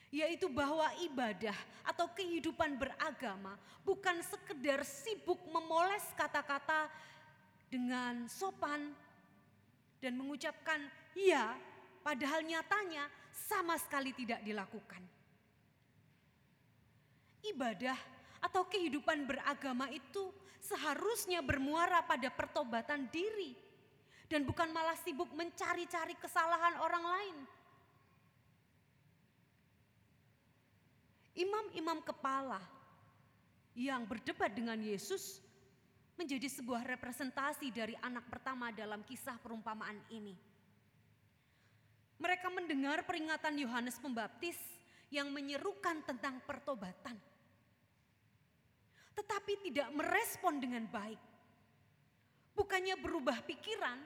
yaitu bahwa ibadah atau kehidupan beragama bukan sekedar sibuk memoles kata-kata dengan sopan dan mengucapkan ya, padahal nyatanya sama sekali tidak dilakukan. Ibadah atau kehidupan beragama itu seharusnya bermuara pada pertobatan diri dan bukan malah sibuk mencari-cari kesalahan orang lain. Imam-imam kepala yang berdebat dengan Yesus menjadi sebuah representasi dari anak pertama dalam kisah perumpamaan ini. Mereka mendengar peringatan Yohanes Pembaptis yang menyerukan tentang pertobatan tetapi tidak merespon dengan baik. Bukannya berubah pikiran,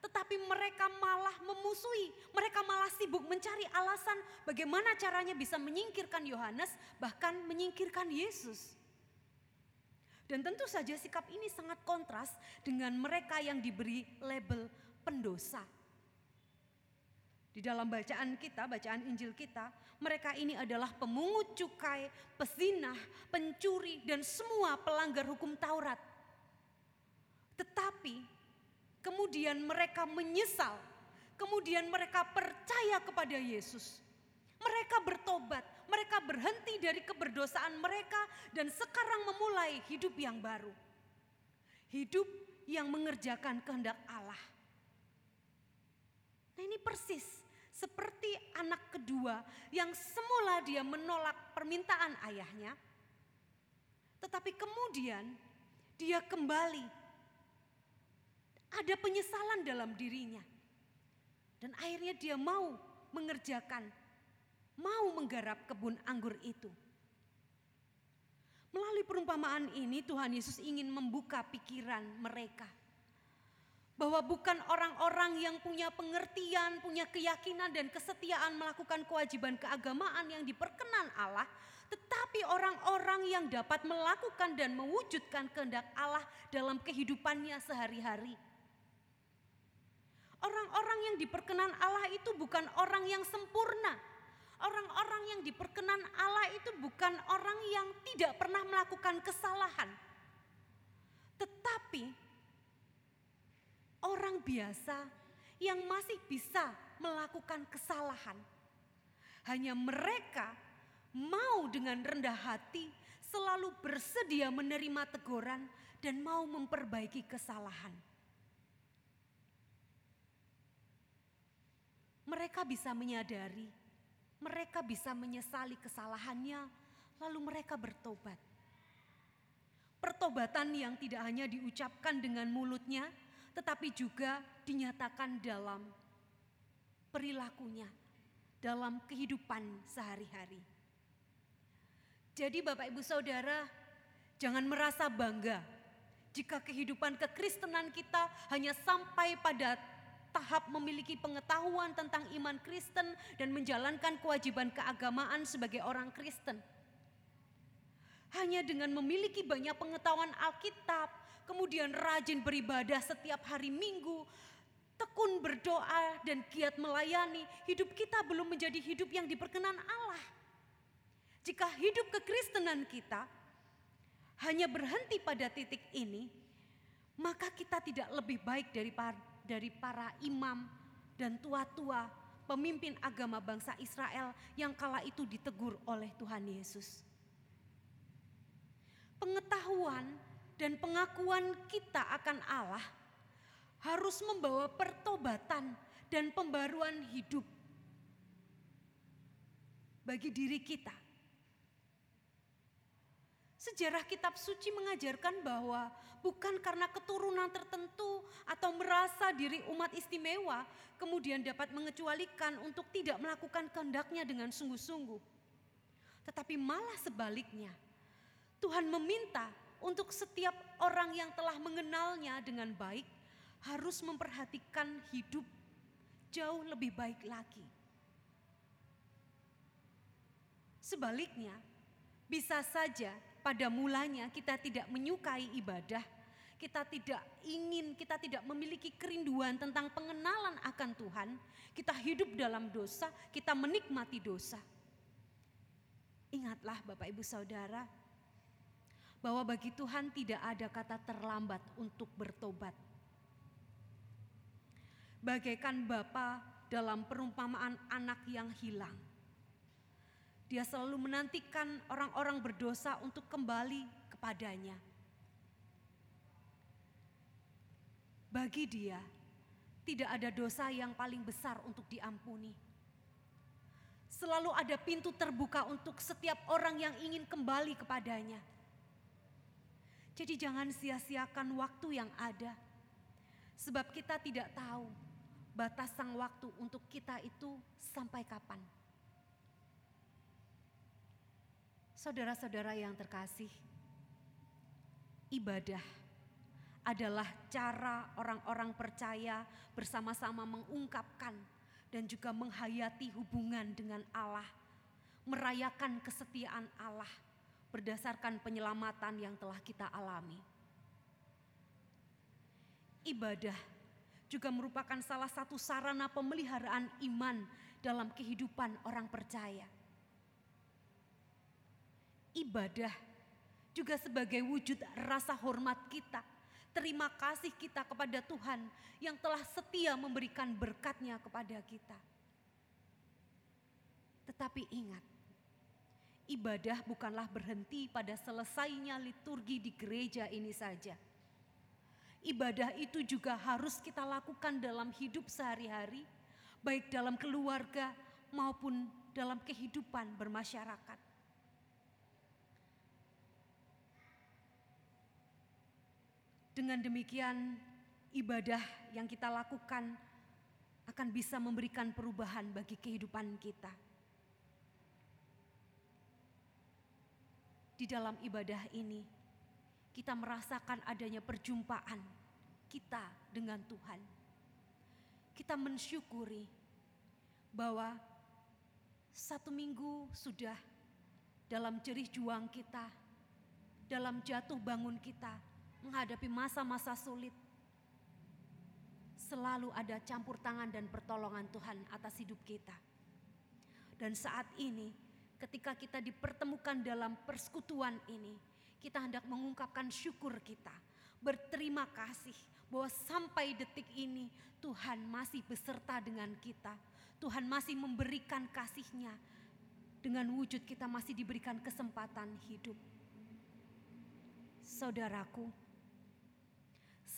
tetapi mereka malah memusuhi, mereka malah sibuk mencari alasan bagaimana caranya bisa menyingkirkan Yohanes, bahkan menyingkirkan Yesus. Dan tentu saja sikap ini sangat kontras dengan mereka yang diberi label pendosa. Di dalam bacaan kita, bacaan Injil kita, mereka ini adalah pemungut cukai, pezinah, pencuri, dan semua pelanggar hukum Taurat. Tetapi kemudian mereka menyesal, kemudian mereka percaya kepada Yesus. Mereka bertobat, mereka berhenti dari keberdosaan mereka, dan sekarang memulai hidup yang baru. Hidup yang mengerjakan kehendak Allah. Nah, ini persis seperti anak kedua yang semula dia menolak permintaan ayahnya, tetapi kemudian dia kembali. Ada penyesalan dalam dirinya, dan akhirnya dia mau mengerjakan, mau menggarap kebun anggur itu. Melalui perumpamaan ini, Tuhan Yesus ingin membuka pikiran mereka bahwa bukan orang-orang yang punya pengertian, punya keyakinan dan kesetiaan melakukan kewajiban keagamaan yang diperkenan Allah, tetapi orang-orang yang dapat melakukan dan mewujudkan kehendak Allah dalam kehidupannya sehari-hari. Orang-orang yang diperkenan Allah itu bukan orang yang sempurna. Orang-orang yang diperkenan Allah itu bukan orang yang tidak pernah melakukan kesalahan. Tetapi orang biasa yang masih bisa melakukan kesalahan. Hanya mereka mau dengan rendah hati selalu bersedia menerima teguran dan mau memperbaiki kesalahan. Mereka bisa menyadari, mereka bisa menyesali kesalahannya, lalu mereka bertobat. Pertobatan yang tidak hanya diucapkan dengan mulutnya, tetapi juga dinyatakan dalam perilakunya, dalam kehidupan sehari-hari. Jadi, Bapak Ibu Saudara, jangan merasa bangga jika kehidupan kekristenan kita hanya sampai pada tahap memiliki pengetahuan tentang iman Kristen dan menjalankan kewajiban keagamaan sebagai orang Kristen. Hanya dengan memiliki banyak pengetahuan Alkitab, kemudian rajin beribadah setiap hari Minggu, tekun berdoa dan giat melayani, hidup kita belum menjadi hidup yang diperkenan Allah. Jika hidup kekristenan kita hanya berhenti pada titik ini, maka kita tidak lebih baik dari para, dari para imam dan tua-tua pemimpin agama bangsa Israel yang kala itu ditegur oleh Tuhan Yesus. Pengetahuan dan pengakuan kita akan Allah harus membawa pertobatan dan pembaruan hidup bagi diri kita. Sejarah kitab suci mengajarkan bahwa bukan karena keturunan tertentu atau merasa diri umat istimewa kemudian dapat mengecualikan untuk tidak melakukan kehendaknya dengan sungguh-sungguh. Tetapi malah sebaliknya, Tuhan meminta untuk setiap orang yang telah mengenalnya dengan baik harus memperhatikan hidup jauh lebih baik lagi. Sebaliknya, bisa saja pada mulanya kita tidak menyukai ibadah, kita tidak ingin, kita tidak memiliki kerinduan tentang pengenalan akan Tuhan, kita hidup dalam dosa, kita menikmati dosa. Ingatlah Bapak Ibu Saudara, bahwa bagi Tuhan tidak ada kata terlambat untuk bertobat. Bagaikan Bapa dalam perumpamaan anak yang hilang dia selalu menantikan orang-orang berdosa untuk kembali kepadanya. Bagi dia, tidak ada dosa yang paling besar untuk diampuni. Selalu ada pintu terbuka untuk setiap orang yang ingin kembali kepadanya. Jadi, jangan sia-siakan waktu yang ada, sebab kita tidak tahu batasan waktu untuk kita itu sampai kapan. Saudara-saudara yang terkasih, ibadah adalah cara orang-orang percaya bersama-sama mengungkapkan dan juga menghayati hubungan dengan Allah, merayakan kesetiaan Allah berdasarkan penyelamatan yang telah kita alami. Ibadah juga merupakan salah satu sarana pemeliharaan iman dalam kehidupan orang percaya ibadah juga sebagai wujud rasa hormat kita. Terima kasih kita kepada Tuhan yang telah setia memberikan berkatnya kepada kita. Tetapi ingat, ibadah bukanlah berhenti pada selesainya liturgi di gereja ini saja. Ibadah itu juga harus kita lakukan dalam hidup sehari-hari, baik dalam keluarga maupun dalam kehidupan bermasyarakat. Dengan demikian, ibadah yang kita lakukan akan bisa memberikan perubahan bagi kehidupan kita. Di dalam ibadah ini, kita merasakan adanya perjumpaan kita dengan Tuhan. Kita mensyukuri bahwa satu minggu sudah dalam jerih juang kita, dalam jatuh bangun kita, menghadapi masa-masa sulit, selalu ada campur tangan dan pertolongan Tuhan atas hidup kita. Dan saat ini, ketika kita dipertemukan dalam persekutuan ini, kita hendak mengungkapkan syukur kita, berterima kasih bahwa sampai detik ini Tuhan masih beserta dengan kita. Tuhan masih memberikan kasihnya dengan wujud kita masih diberikan kesempatan hidup. Saudaraku,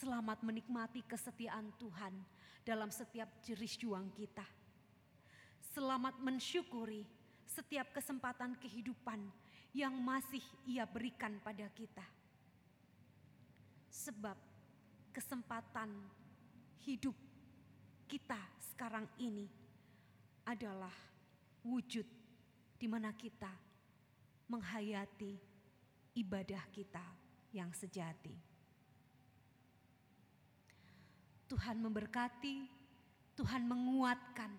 Selamat menikmati kesetiaan Tuhan dalam setiap jeris juang kita. Selamat mensyukuri setiap kesempatan kehidupan yang masih Ia berikan pada kita. Sebab kesempatan hidup kita sekarang ini adalah wujud di mana kita menghayati ibadah kita yang sejati. Tuhan memberkati, Tuhan menguatkan,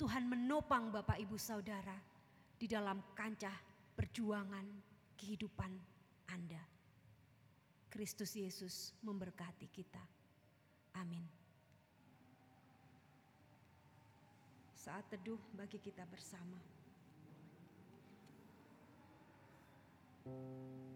Tuhan menopang Bapak Ibu Saudara di dalam kancah perjuangan kehidupan Anda. Kristus Yesus memberkati kita. Amin. Saat teduh bagi kita bersama. Mari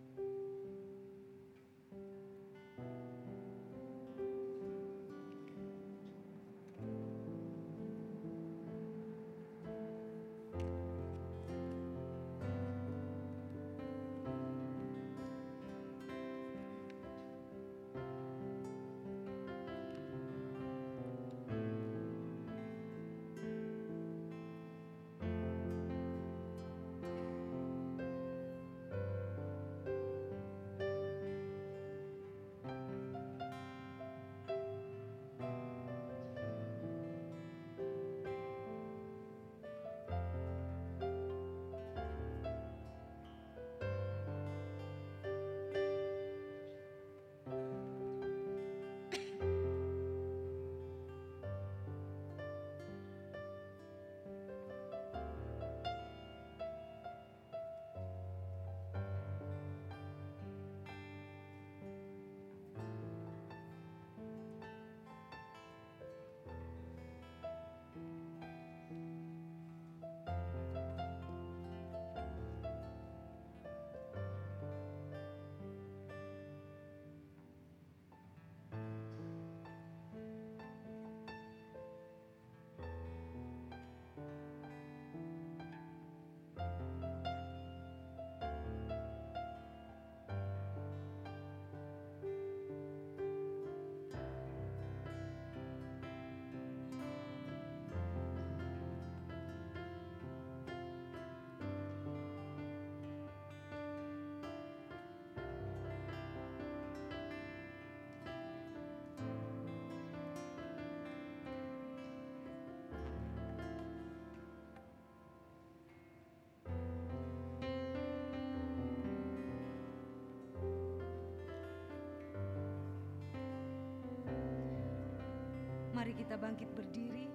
kita bangkit berdiri.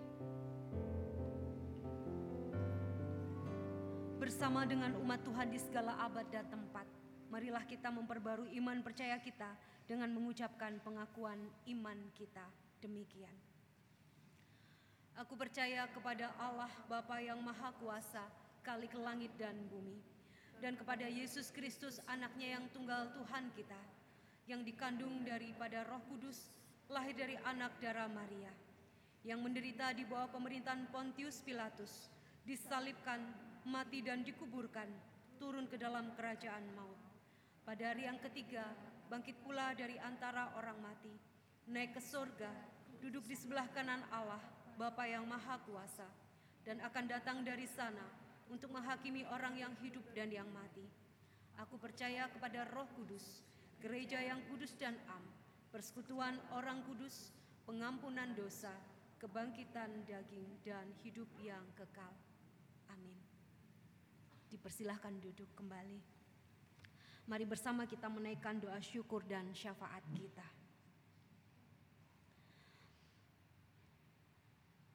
Bersama dengan umat Tuhan di segala abad dan tempat, marilah kita memperbarui iman percaya kita dengan mengucapkan pengakuan iman kita demikian. Aku percaya kepada Allah Bapa yang Maha Kuasa, kali ke langit dan bumi, dan kepada Yesus Kristus anaknya yang tunggal Tuhan kita, yang dikandung daripada roh kudus, lahir dari anak darah Maria, yang menderita di bawah pemerintahan Pontius Pilatus, disalibkan, mati dan dikuburkan, turun ke dalam kerajaan maut. Pada hari yang ketiga, bangkit pula dari antara orang mati, naik ke surga, duduk di sebelah kanan Allah, Bapa yang Maha Kuasa, dan akan datang dari sana untuk menghakimi orang yang hidup dan yang mati. Aku percaya kepada Roh Kudus, gereja yang kudus dan am, persekutuan orang kudus, pengampunan dosa, kebangkitan daging, dan hidup yang kekal. Amin. Dipersilahkan duduk kembali. Mari bersama kita menaikkan doa syukur dan syafaat kita.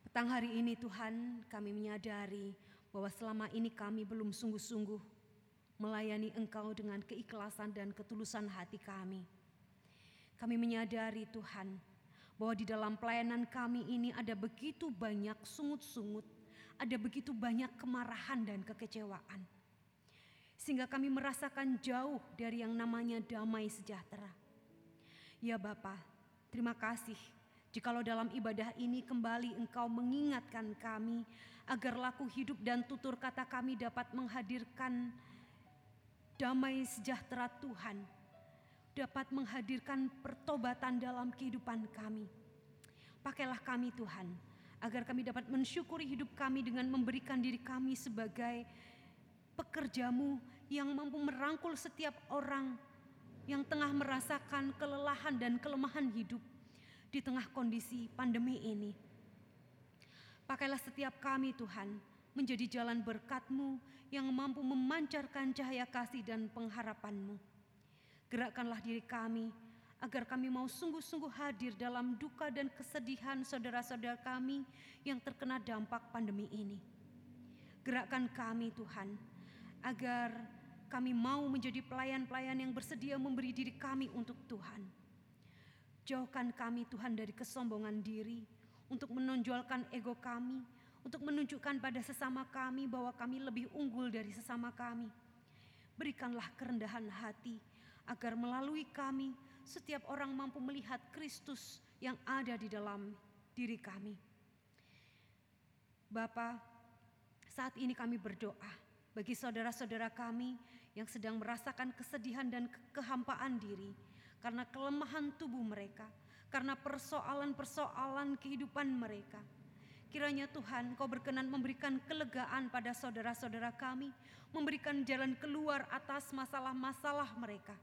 Petang hari ini Tuhan kami menyadari bahwa selama ini kami belum sungguh-sungguh melayani Engkau dengan keikhlasan dan ketulusan hati kami. Kami menyadari Tuhan bahwa di dalam pelayanan kami ini ada begitu banyak sungut-sungut, ada begitu banyak kemarahan dan kekecewaan. Sehingga kami merasakan jauh dari yang namanya damai sejahtera. Ya Bapa, terima kasih Jikalau dalam ibadah ini kembali engkau mengingatkan kami agar laku hidup dan tutur kata kami dapat menghadirkan damai sejahtera Tuhan, dapat menghadirkan pertobatan dalam kehidupan kami. Pakailah kami Tuhan, agar kami dapat mensyukuri hidup kami dengan memberikan diri kami sebagai pekerjamu yang mampu merangkul setiap orang yang tengah merasakan kelelahan dan kelemahan hidup di tengah kondisi pandemi ini. Pakailah setiap kami Tuhan menjadi jalan berkat-Mu yang mampu memancarkan cahaya kasih dan pengharapan-Mu. Gerakkanlah diri kami agar kami mau sungguh-sungguh hadir dalam duka dan kesedihan saudara-saudara kami yang terkena dampak pandemi ini. Gerakkan kami Tuhan agar kami mau menjadi pelayan-pelayan yang bersedia memberi diri kami untuk Tuhan Jauhkan kami Tuhan dari kesombongan diri untuk menonjolkan ego kami, untuk menunjukkan pada sesama kami bahwa kami lebih unggul dari sesama kami. Berikanlah kerendahan hati agar melalui kami setiap orang mampu melihat Kristus yang ada di dalam diri kami. Bapa, saat ini kami berdoa bagi saudara-saudara kami yang sedang merasakan kesedihan dan kehampaan diri karena kelemahan tubuh mereka, karena persoalan-persoalan kehidupan mereka. Kiranya Tuhan kau berkenan memberikan kelegaan pada saudara-saudara kami, memberikan jalan keluar atas masalah-masalah mereka.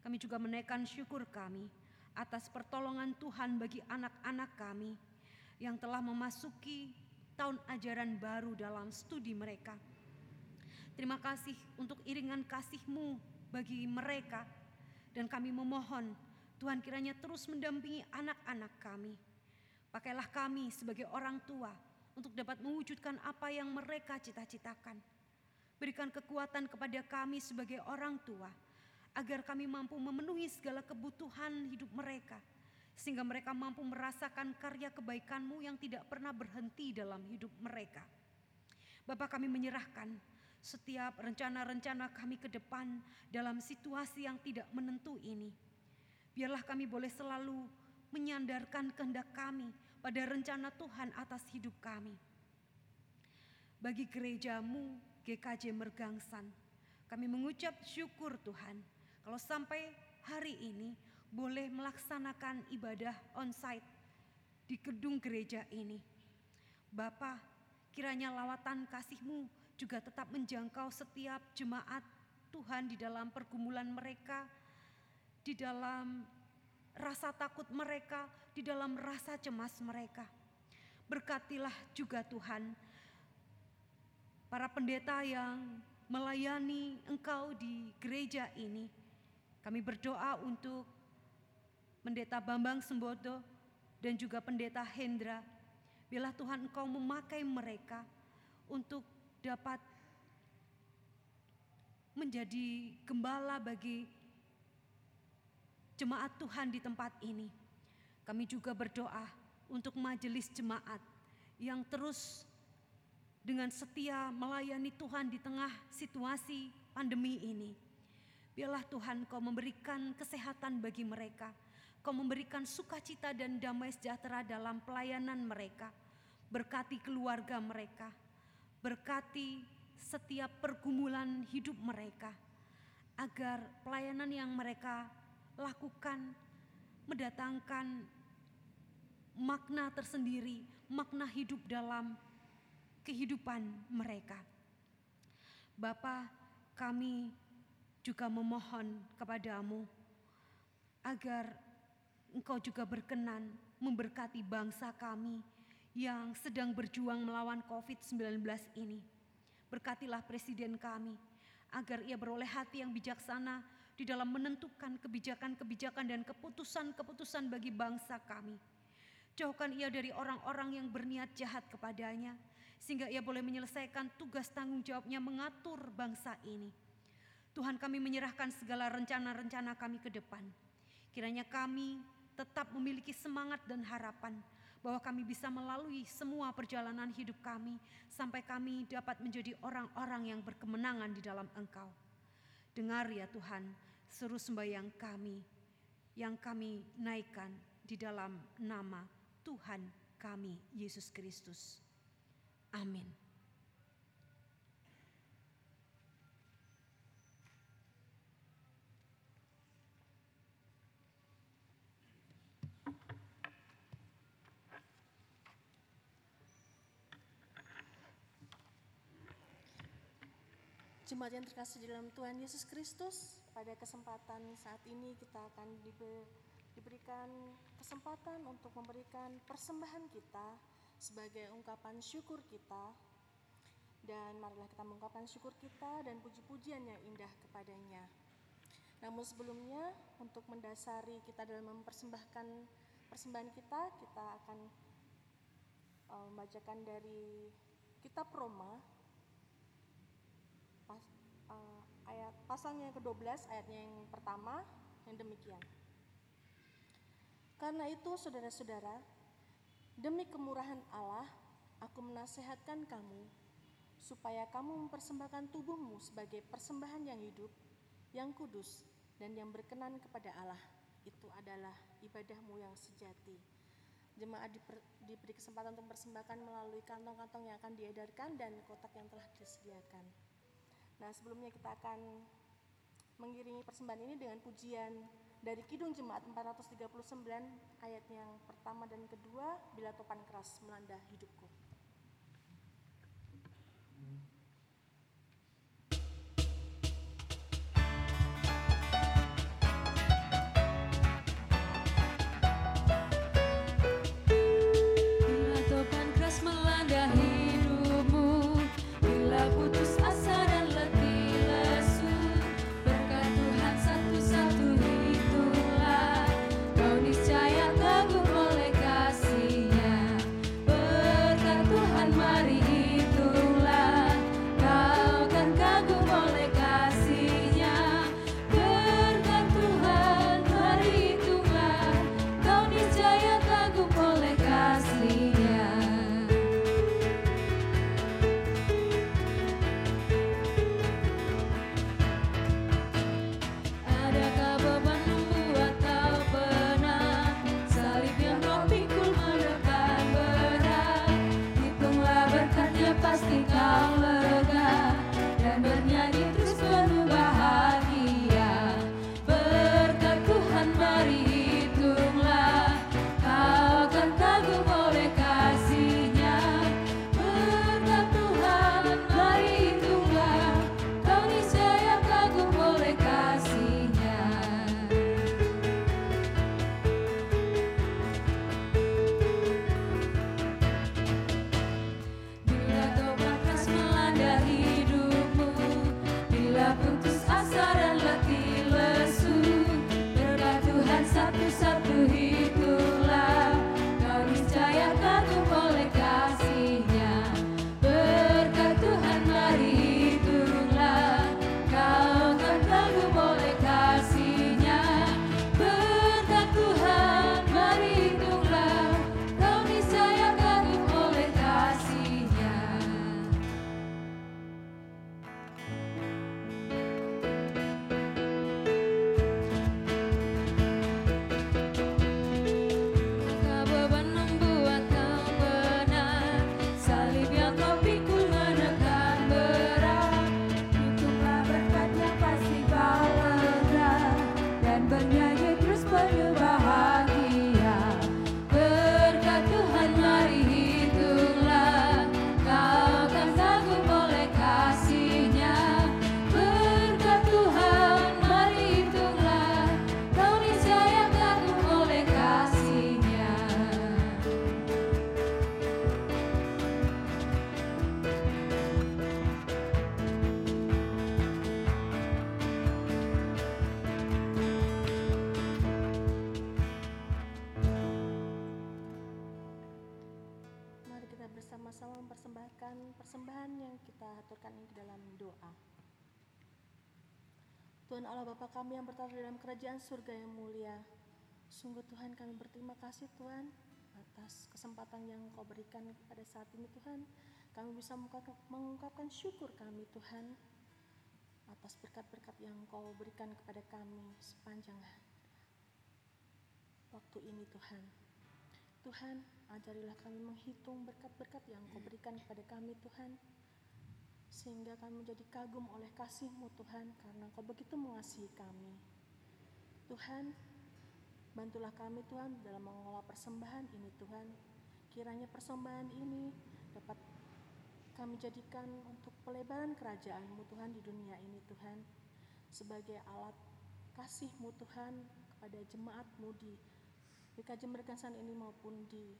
Kami juga menaikkan syukur kami atas pertolongan Tuhan bagi anak-anak kami yang telah memasuki tahun ajaran baru dalam studi mereka. Terima kasih untuk iringan kasih-Mu bagi mereka dan kami memohon Tuhan kiranya terus mendampingi anak-anak kami. Pakailah kami sebagai orang tua untuk dapat mewujudkan apa yang mereka cita-citakan. Berikan kekuatan kepada kami sebagai orang tua agar kami mampu memenuhi segala kebutuhan hidup mereka sehingga mereka mampu merasakan karya kebaikanmu yang tidak pernah berhenti dalam hidup mereka. Bapak kami menyerahkan setiap rencana-rencana kami ke depan dalam situasi yang tidak menentu ini. Biarlah kami boleh selalu menyandarkan kehendak kami pada rencana Tuhan atas hidup kami. Bagi gerejamu GKJ Mergangsan, kami mengucap syukur Tuhan kalau sampai hari ini boleh melaksanakan ibadah onsite di gedung gereja ini. Bapak, kiranya lawatan kasihmu juga tetap menjangkau setiap jemaat Tuhan di dalam pergumulan mereka, di dalam rasa takut mereka, di dalam rasa cemas mereka. Berkatilah juga Tuhan para pendeta yang melayani Engkau di gereja ini. Kami berdoa untuk Pendeta Bambang Sembodo dan juga pendeta Hendra. Bila Tuhan Engkau memakai mereka untuk dapat menjadi gembala bagi jemaat Tuhan di tempat ini. Kami juga berdoa untuk majelis jemaat yang terus dengan setia melayani Tuhan di tengah situasi pandemi ini. Biarlah Tuhan kau memberikan kesehatan bagi mereka. Kau memberikan sukacita dan damai sejahtera dalam pelayanan mereka. Berkati keluarga mereka. Berkati setiap pergumulan hidup mereka. Agar pelayanan yang mereka lakukan mendatangkan makna tersendiri, makna hidup dalam kehidupan mereka. Bapa, kami juga memohon kepadamu agar engkau juga berkenan memberkati bangsa kami yang sedang berjuang melawan COVID-19 ini. Berkatilah presiden kami agar ia beroleh hati yang bijaksana di dalam menentukan kebijakan-kebijakan dan keputusan-keputusan bagi bangsa kami. Jauhkan ia dari orang-orang yang berniat jahat kepadanya, sehingga ia boleh menyelesaikan tugas tanggung jawabnya mengatur bangsa ini. Tuhan kami menyerahkan segala rencana-rencana kami ke depan. Kiranya kami tetap memiliki semangat dan harapan bahwa kami bisa melalui semua perjalanan hidup kami sampai kami dapat menjadi orang-orang yang berkemenangan di dalam Engkau. Dengar ya Tuhan, seru sembahyang kami yang kami naikkan di dalam nama Tuhan kami Yesus Kristus. Amin. Jemaat yang terkasih dalam Tuhan Yesus Kristus, pada kesempatan saat ini kita akan diberikan kesempatan untuk memberikan persembahan kita sebagai ungkapan syukur kita. Dan marilah kita mengungkapkan syukur kita dan puji-pujian yang indah kepadanya. Namun sebelumnya untuk mendasari kita dalam mempersembahkan persembahan kita, kita akan uh, membacakan dari kitab Roma ayat pasalnya yang ke-12 ayatnya yang pertama yang demikian. Karena itu saudara-saudara, demi kemurahan Allah, aku menasehatkan kamu supaya kamu mempersembahkan tubuhmu sebagai persembahan yang hidup, yang kudus, dan yang berkenan kepada Allah. Itu adalah ibadahmu yang sejati. Jemaat diberi kesempatan untuk mempersembahkan melalui kantong-kantong yang akan diedarkan dan kotak yang telah disediakan. Nah, sebelumnya kita akan mengiringi persembahan ini dengan pujian dari Kidung Jemaat 439 ayat yang pertama dan kedua, bila topan keras melanda hidupku. Tuhan Allah Bapa kami yang bertaruh dalam kerajaan surga yang mulia. Sungguh Tuhan kami berterima kasih Tuhan atas kesempatan yang Kau berikan pada saat ini Tuhan. Kami bisa mengungkapkan syukur kami Tuhan atas berkat-berkat yang Kau berikan kepada kami sepanjang waktu ini Tuhan. Tuhan, ajarilah kami menghitung berkat-berkat yang Kau berikan kepada kami Tuhan sehingga kami menjadi kagum oleh kasih-Mu Tuhan karena Kau begitu mengasihi kami. Tuhan, bantulah kami Tuhan dalam mengolah persembahan ini Tuhan. Kiranya persembahan ini dapat kami jadikan untuk pelebaran kerajaan-Mu Tuhan di dunia ini Tuhan. Sebagai alat kasih-Mu Tuhan kepada jemaat-Mu di PKJ Mergasan ini maupun di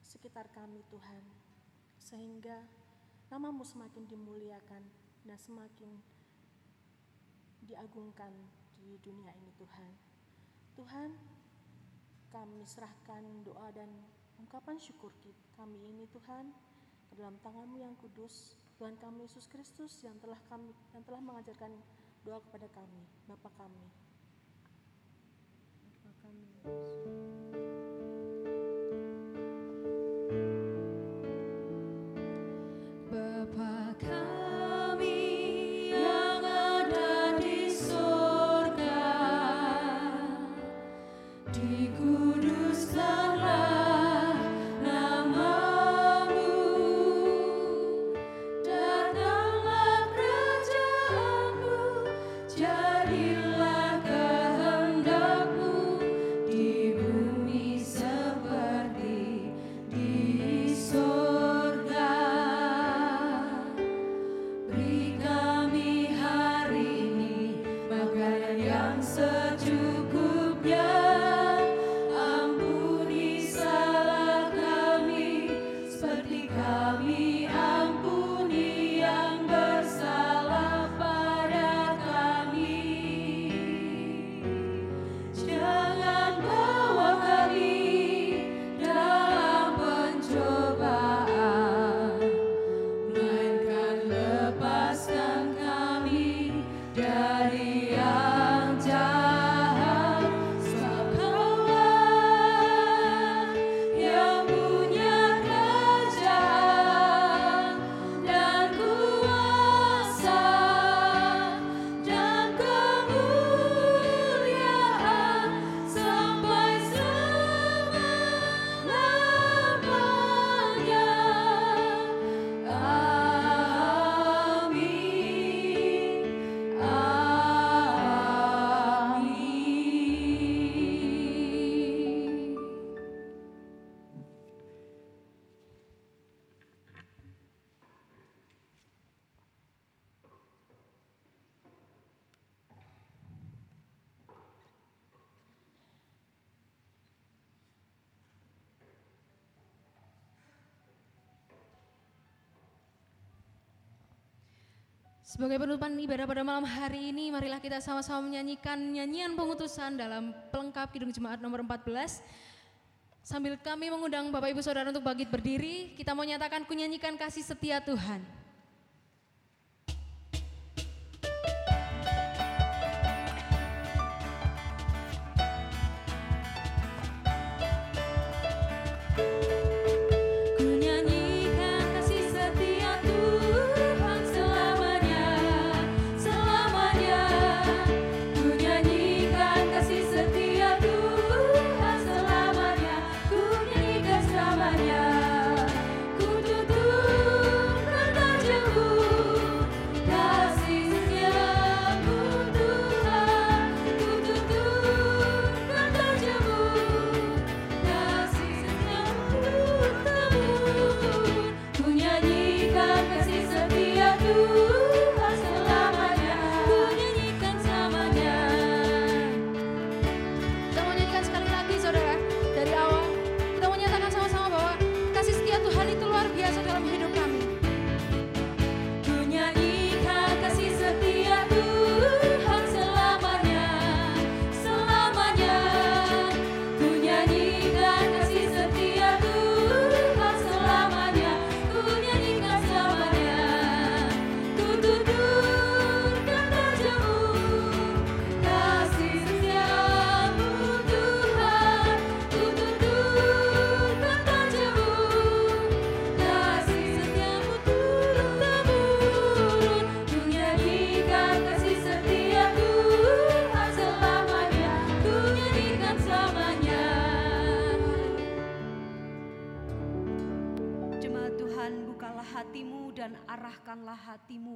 sekitar kami Tuhan. Sehingga namamu semakin dimuliakan dan semakin diagungkan di dunia ini Tuhan. Tuhan, kami serahkan doa dan ungkapan syukur kami ini Tuhan ke dalam tanganmu yang kudus, Tuhan kami Yesus Kristus yang telah kami yang telah mengajarkan doa kepada kami, Bapa kami. Bapa kami. Yesus. come. Sebagai penutupan ibadah pada malam hari ini, marilah kita sama-sama menyanyikan nyanyian pengutusan dalam pelengkap Kidung Jemaat nomor 14. Sambil kami mengundang Bapak Ibu Saudara untuk bangkit berdiri, kita mau nyatakan kunyanyikan kasih setia Tuhan.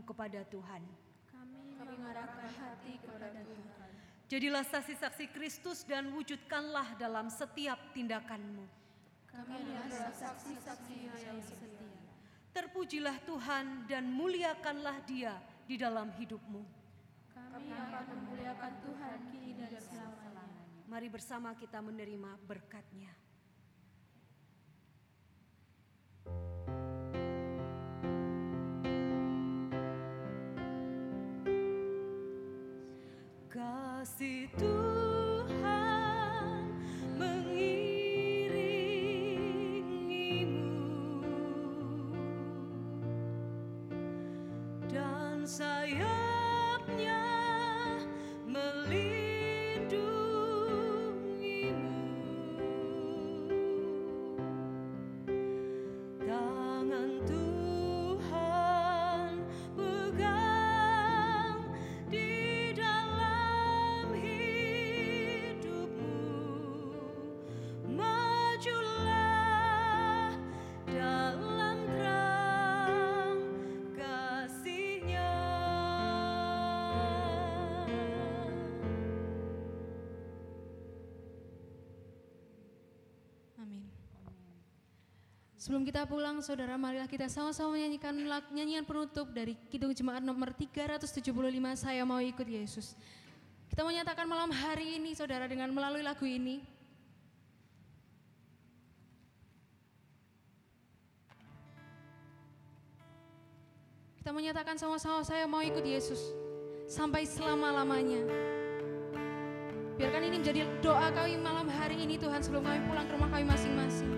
Kepada Tuhan. Kami mengarahkan hati kepada Tuhan. Jadilah saksi-saksi Kristus dan wujudkanlah dalam setiap tindakanmu. Kami adalah saksi-saksi yang setia. Terpujilah Tuhan dan muliakanlah Dia di dalam hidupmu. Kami akan memuliakan Tuhan kini dan selama-lamanya. Mari bersama kita menerima berkatnya. Kasih Tuhan mengiringimu. Dan sayapnya Sebelum kita pulang, saudara, marilah kita sama-sama menyanyikan nyanyian penutup dari Kidung Jemaat nomor 375, Saya Mau Ikut Yesus. Kita menyatakan malam hari ini, saudara, dengan melalui lagu ini, kita menyatakan sama-sama, saya mau ikut Yesus sampai selama-lamanya. Biarkan ini menjadi doa kami malam hari ini Tuhan sebelum kami pulang ke rumah kami masing-masing.